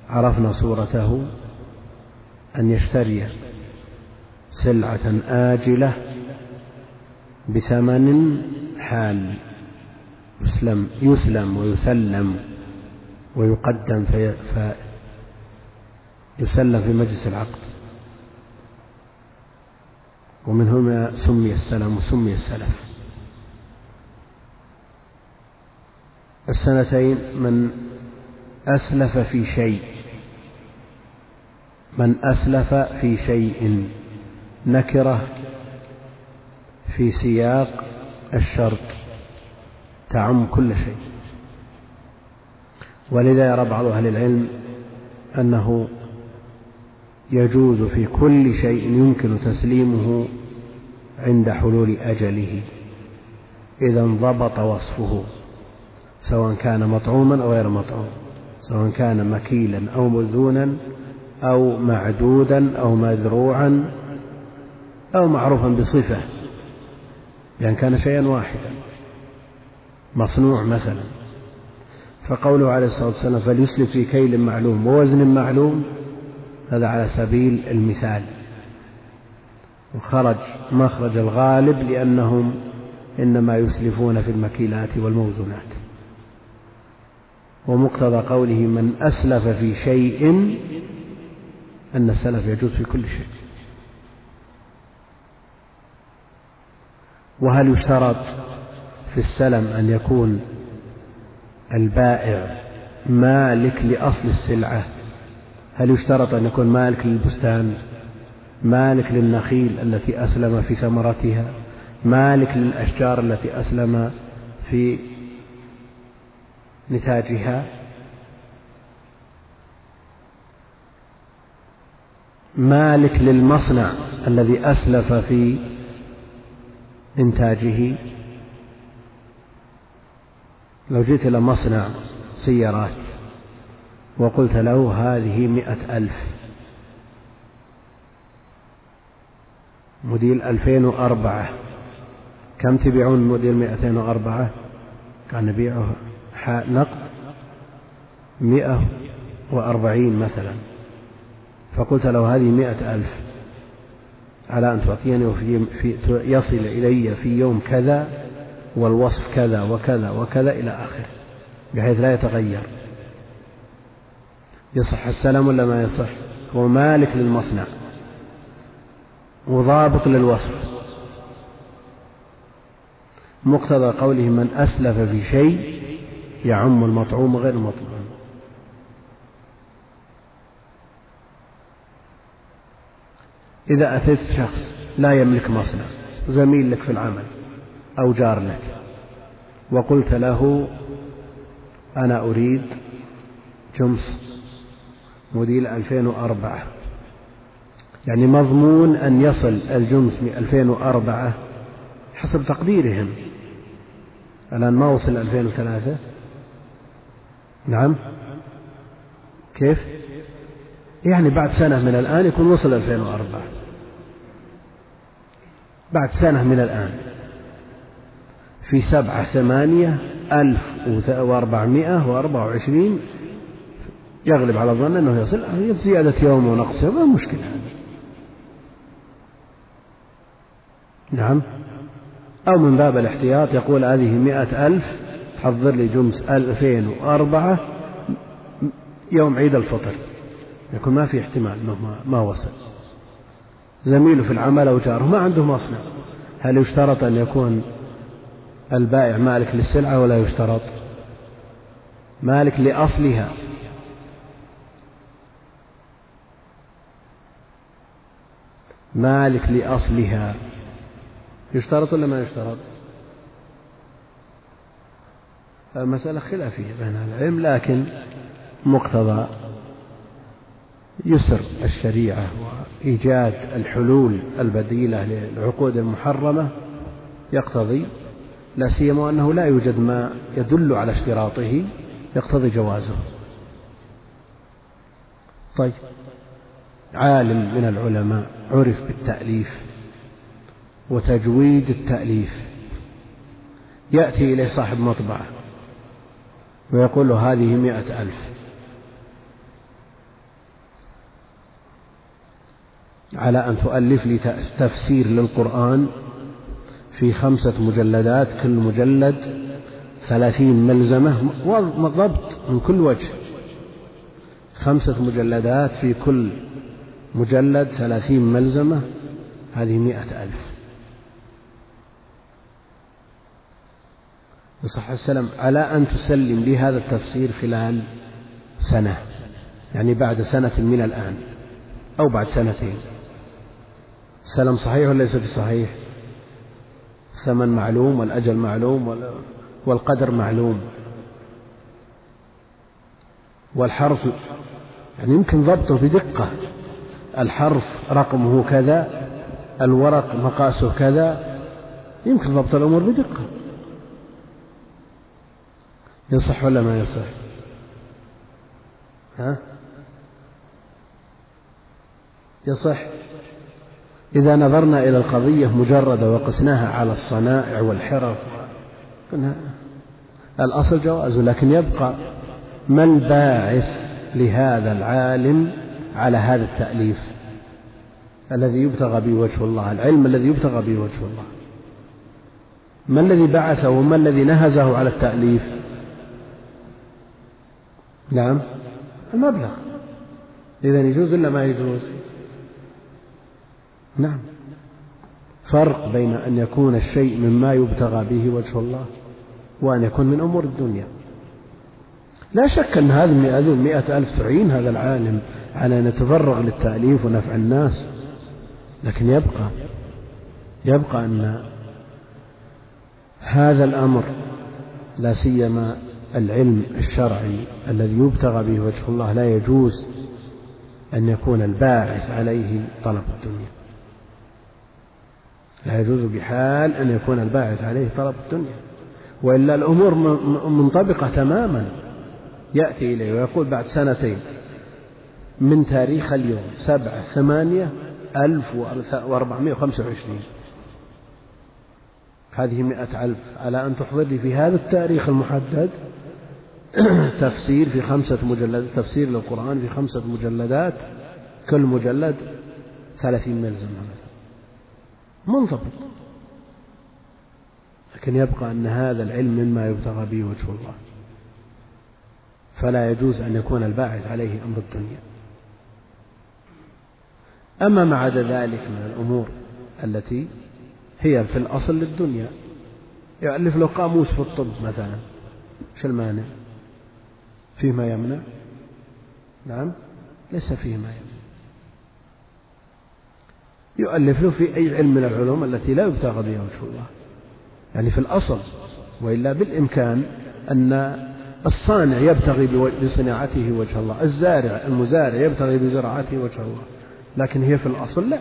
عرفنا صورته أن يشتري سلعة آجلة بثمن حال يسلم يسلم ويسلم ويقدم في فيسلم في مجلس العقد. ومن هنا سمي السلم وسمي السلف. السنتين من أسلف في شيء من أسلف في شيء نكرة في سياق الشرط تعم كل شيء. ولذا يرى بعض أهل العلم أنه يجوز في كل شيء يمكن تسليمه عند حلول أجله إذا انضبط وصفه سواء كان مطعوما أو غير مطعوم سواء كان مكيلا أو مزونا أو معدودا أو مذروعا أو معروفا بصفة. لأن كان شيئا واحدا. مصنوع مثلا. فقوله عليه الصلاة والسلام فليسلف في كيل معلوم ووزن معلوم هذا على سبيل المثال. وخرج مخرج الغالب لأنهم إنما يسلفون في المكيلات والموزونات. ومقتضى قوله من أسلف في شيء أن السلف يجوز في كل شيء. وهل يشترط في السلم أن يكون البائع مالك لأصل السلعة؟ هل يشترط أن يكون مالك للبستان؟ مالك للنخيل التي أسلم في ثمرتها؟ مالك للأشجار التي أسلم في نتاجها؟ مالك للمصنع الذي أسلف في إنتاجه. لو جئت إلى مصنع سيارات وقلت له هذه مئة ألف موديل ألفين وأربعة كم تبيعون موديل مئتين وأربعة؟ كان نبيعه نقد مئة وأربعين مثلا. فقلت له هذه مئة ألف. على أن تعطيني في, في يصل إلي في يوم كذا والوصف كذا وكذا وكذا إلى آخره بحيث لا يتغير. يصح السلام ولا ما يصح؟ هو مالك للمصنع وضابط للوصف. مقتضى قوله من أسلف في شيء يعم المطعوم غير المطعوم. إذا أتيت شخص لا يملك مصنع زميل لك في العمل أو جار لك وقلت له أنا أريد جمس موديل 2004 يعني مضمون أن يصل الجنس 2004 حسب تقديرهم. الآن ما وصل 2003 نعم. كيف؟ يعني بعد سنة من الآن يكون وصل 2004 بعد سنة من الآن. في سبعة ثمانية ألف وأربعمائة وأربعة وعشرين. يغلب على الظن أنه يصل. زيادة يوم ونقص يوم ما مشكلة. نعم. أو من باب الاحتياط يقول هذه مئة ألف حضر لي جمس ألفين وأربعة يوم عيد الفطر. يكون ما في احتمال أنه ما وصل. زميله في العمل أو جاره ما عنده مصنع. هل يشترط أن يكون البائع مالك للسلعة ولا يشترط؟ مالك لأصلها. مالك لأصلها. يشترط ولا ما يشترط؟ مسألة خلافية بين العلم لكن مقتضى يسر الشريعة وإيجاد الحلول البديلة للعقود المحرمة يقتضي لا سيما أنه لا يوجد ما يدل على اشتراطه يقتضي جوازه. طيب عالم من العلماء عرف بالتأليف وتجويد التأليف. يأتي إليه صاحب مطبعة ويقول له هذه مئة ألف. على أن تؤلف لي تفسير للقرآن في خمسة مجلدات كل مجلد ثلاثين ملزمة ضبط من كل وجه. خمسة مجلدات في كل مجلد ثلاثين ملزمة هذه مئة ألف. يصح السلام على أن تسلم لي هذا التفسير خلال سنة يعني بعد سنة من الآن أو بعد سنتين. السلام صحيح ولا ليس بصحيح؟ الثمن معلوم والأجل معلوم والقدر معلوم. والحرف يعني يمكن ضبطه بدقة الحرف رقمه كذا الورق مقاسه كذا يمكن ضبط الأمور بدقة يصح ولا ما يصح؟ ها؟ يصح. إذا نظرنا إلى القضية مجردة وقسناها على الصنائع والحرف. الأصل جواز لكن يبقى ما الباعث لهذا العالم على هذا التأليف؟ الذي يبتغى به وجه الله العلم الذي يبتغى به وجه الله. ما الذي بعثه وما الذي نهزه على التأليف؟ نعم المبلغ. إذا يجوز ولا ما يجوز؟ نعم. فرق بين أن يكون الشيء مما يبتغى به وجه الله وأن يكون من أمور الدنيا. لا شك أن هذه المئة ألف تعين هذا العالم على أن يتفرغ للتأليف ونفع الناس لكن يبقى يبقى أن هذا الأمر لا سيما العلم الشرعي الذي يبتغى به وجه الله لا يجوز أن يكون الباعث عليه طلب الدنيا. لا يجوز بحال أن يكون الباعث عليه طلب الدنيا. وإلا الأمور منطبقة تماما. يأتي إليه ويقول بعد سنتين. من تاريخ اليوم سبعة ثمانية ألف وأربعمائة وخمسة وعشرين. هذه مئة ألف. على أن تحضر لي في هذا التاريخ المحدد؟ تفسير في خمسة مجلدات تفسير للقرآن في خمسة مجلدات. كل مجلد ثلاثين ملزمة مثلا منضبط. لكن يبقى أن هذا العلم مما يبتغى به وجه الله. فلا يجوز أن يكون الباعث عليه أمر الدنيا. أما ما عدا ذلك من الأمور التي هي في الأصل للدنيا يألف له قاموس في الطب مثلا. شو المانع؟ فيه ما يمنع؟ نعم ليس فيه ما يمنع. يؤلف له في أي علم من العلوم التي لا يبتغى بها وجه الله. يعني في الأصل وإلا بالإمكان أن الصانع يبتغي بصناعته وجه الله. الزارع المزارع يبتغي بزراعته وجه الله. لكن هي في الأصل لا.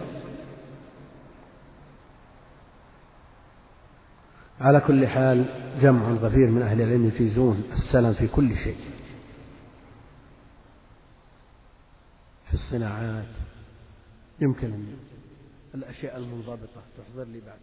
على كل حال جمع غفير من أهل العلم يجيزون السلم في كل شيء. في الصناعات يمكن الأشياء المنضبطة تحضر لي بعد.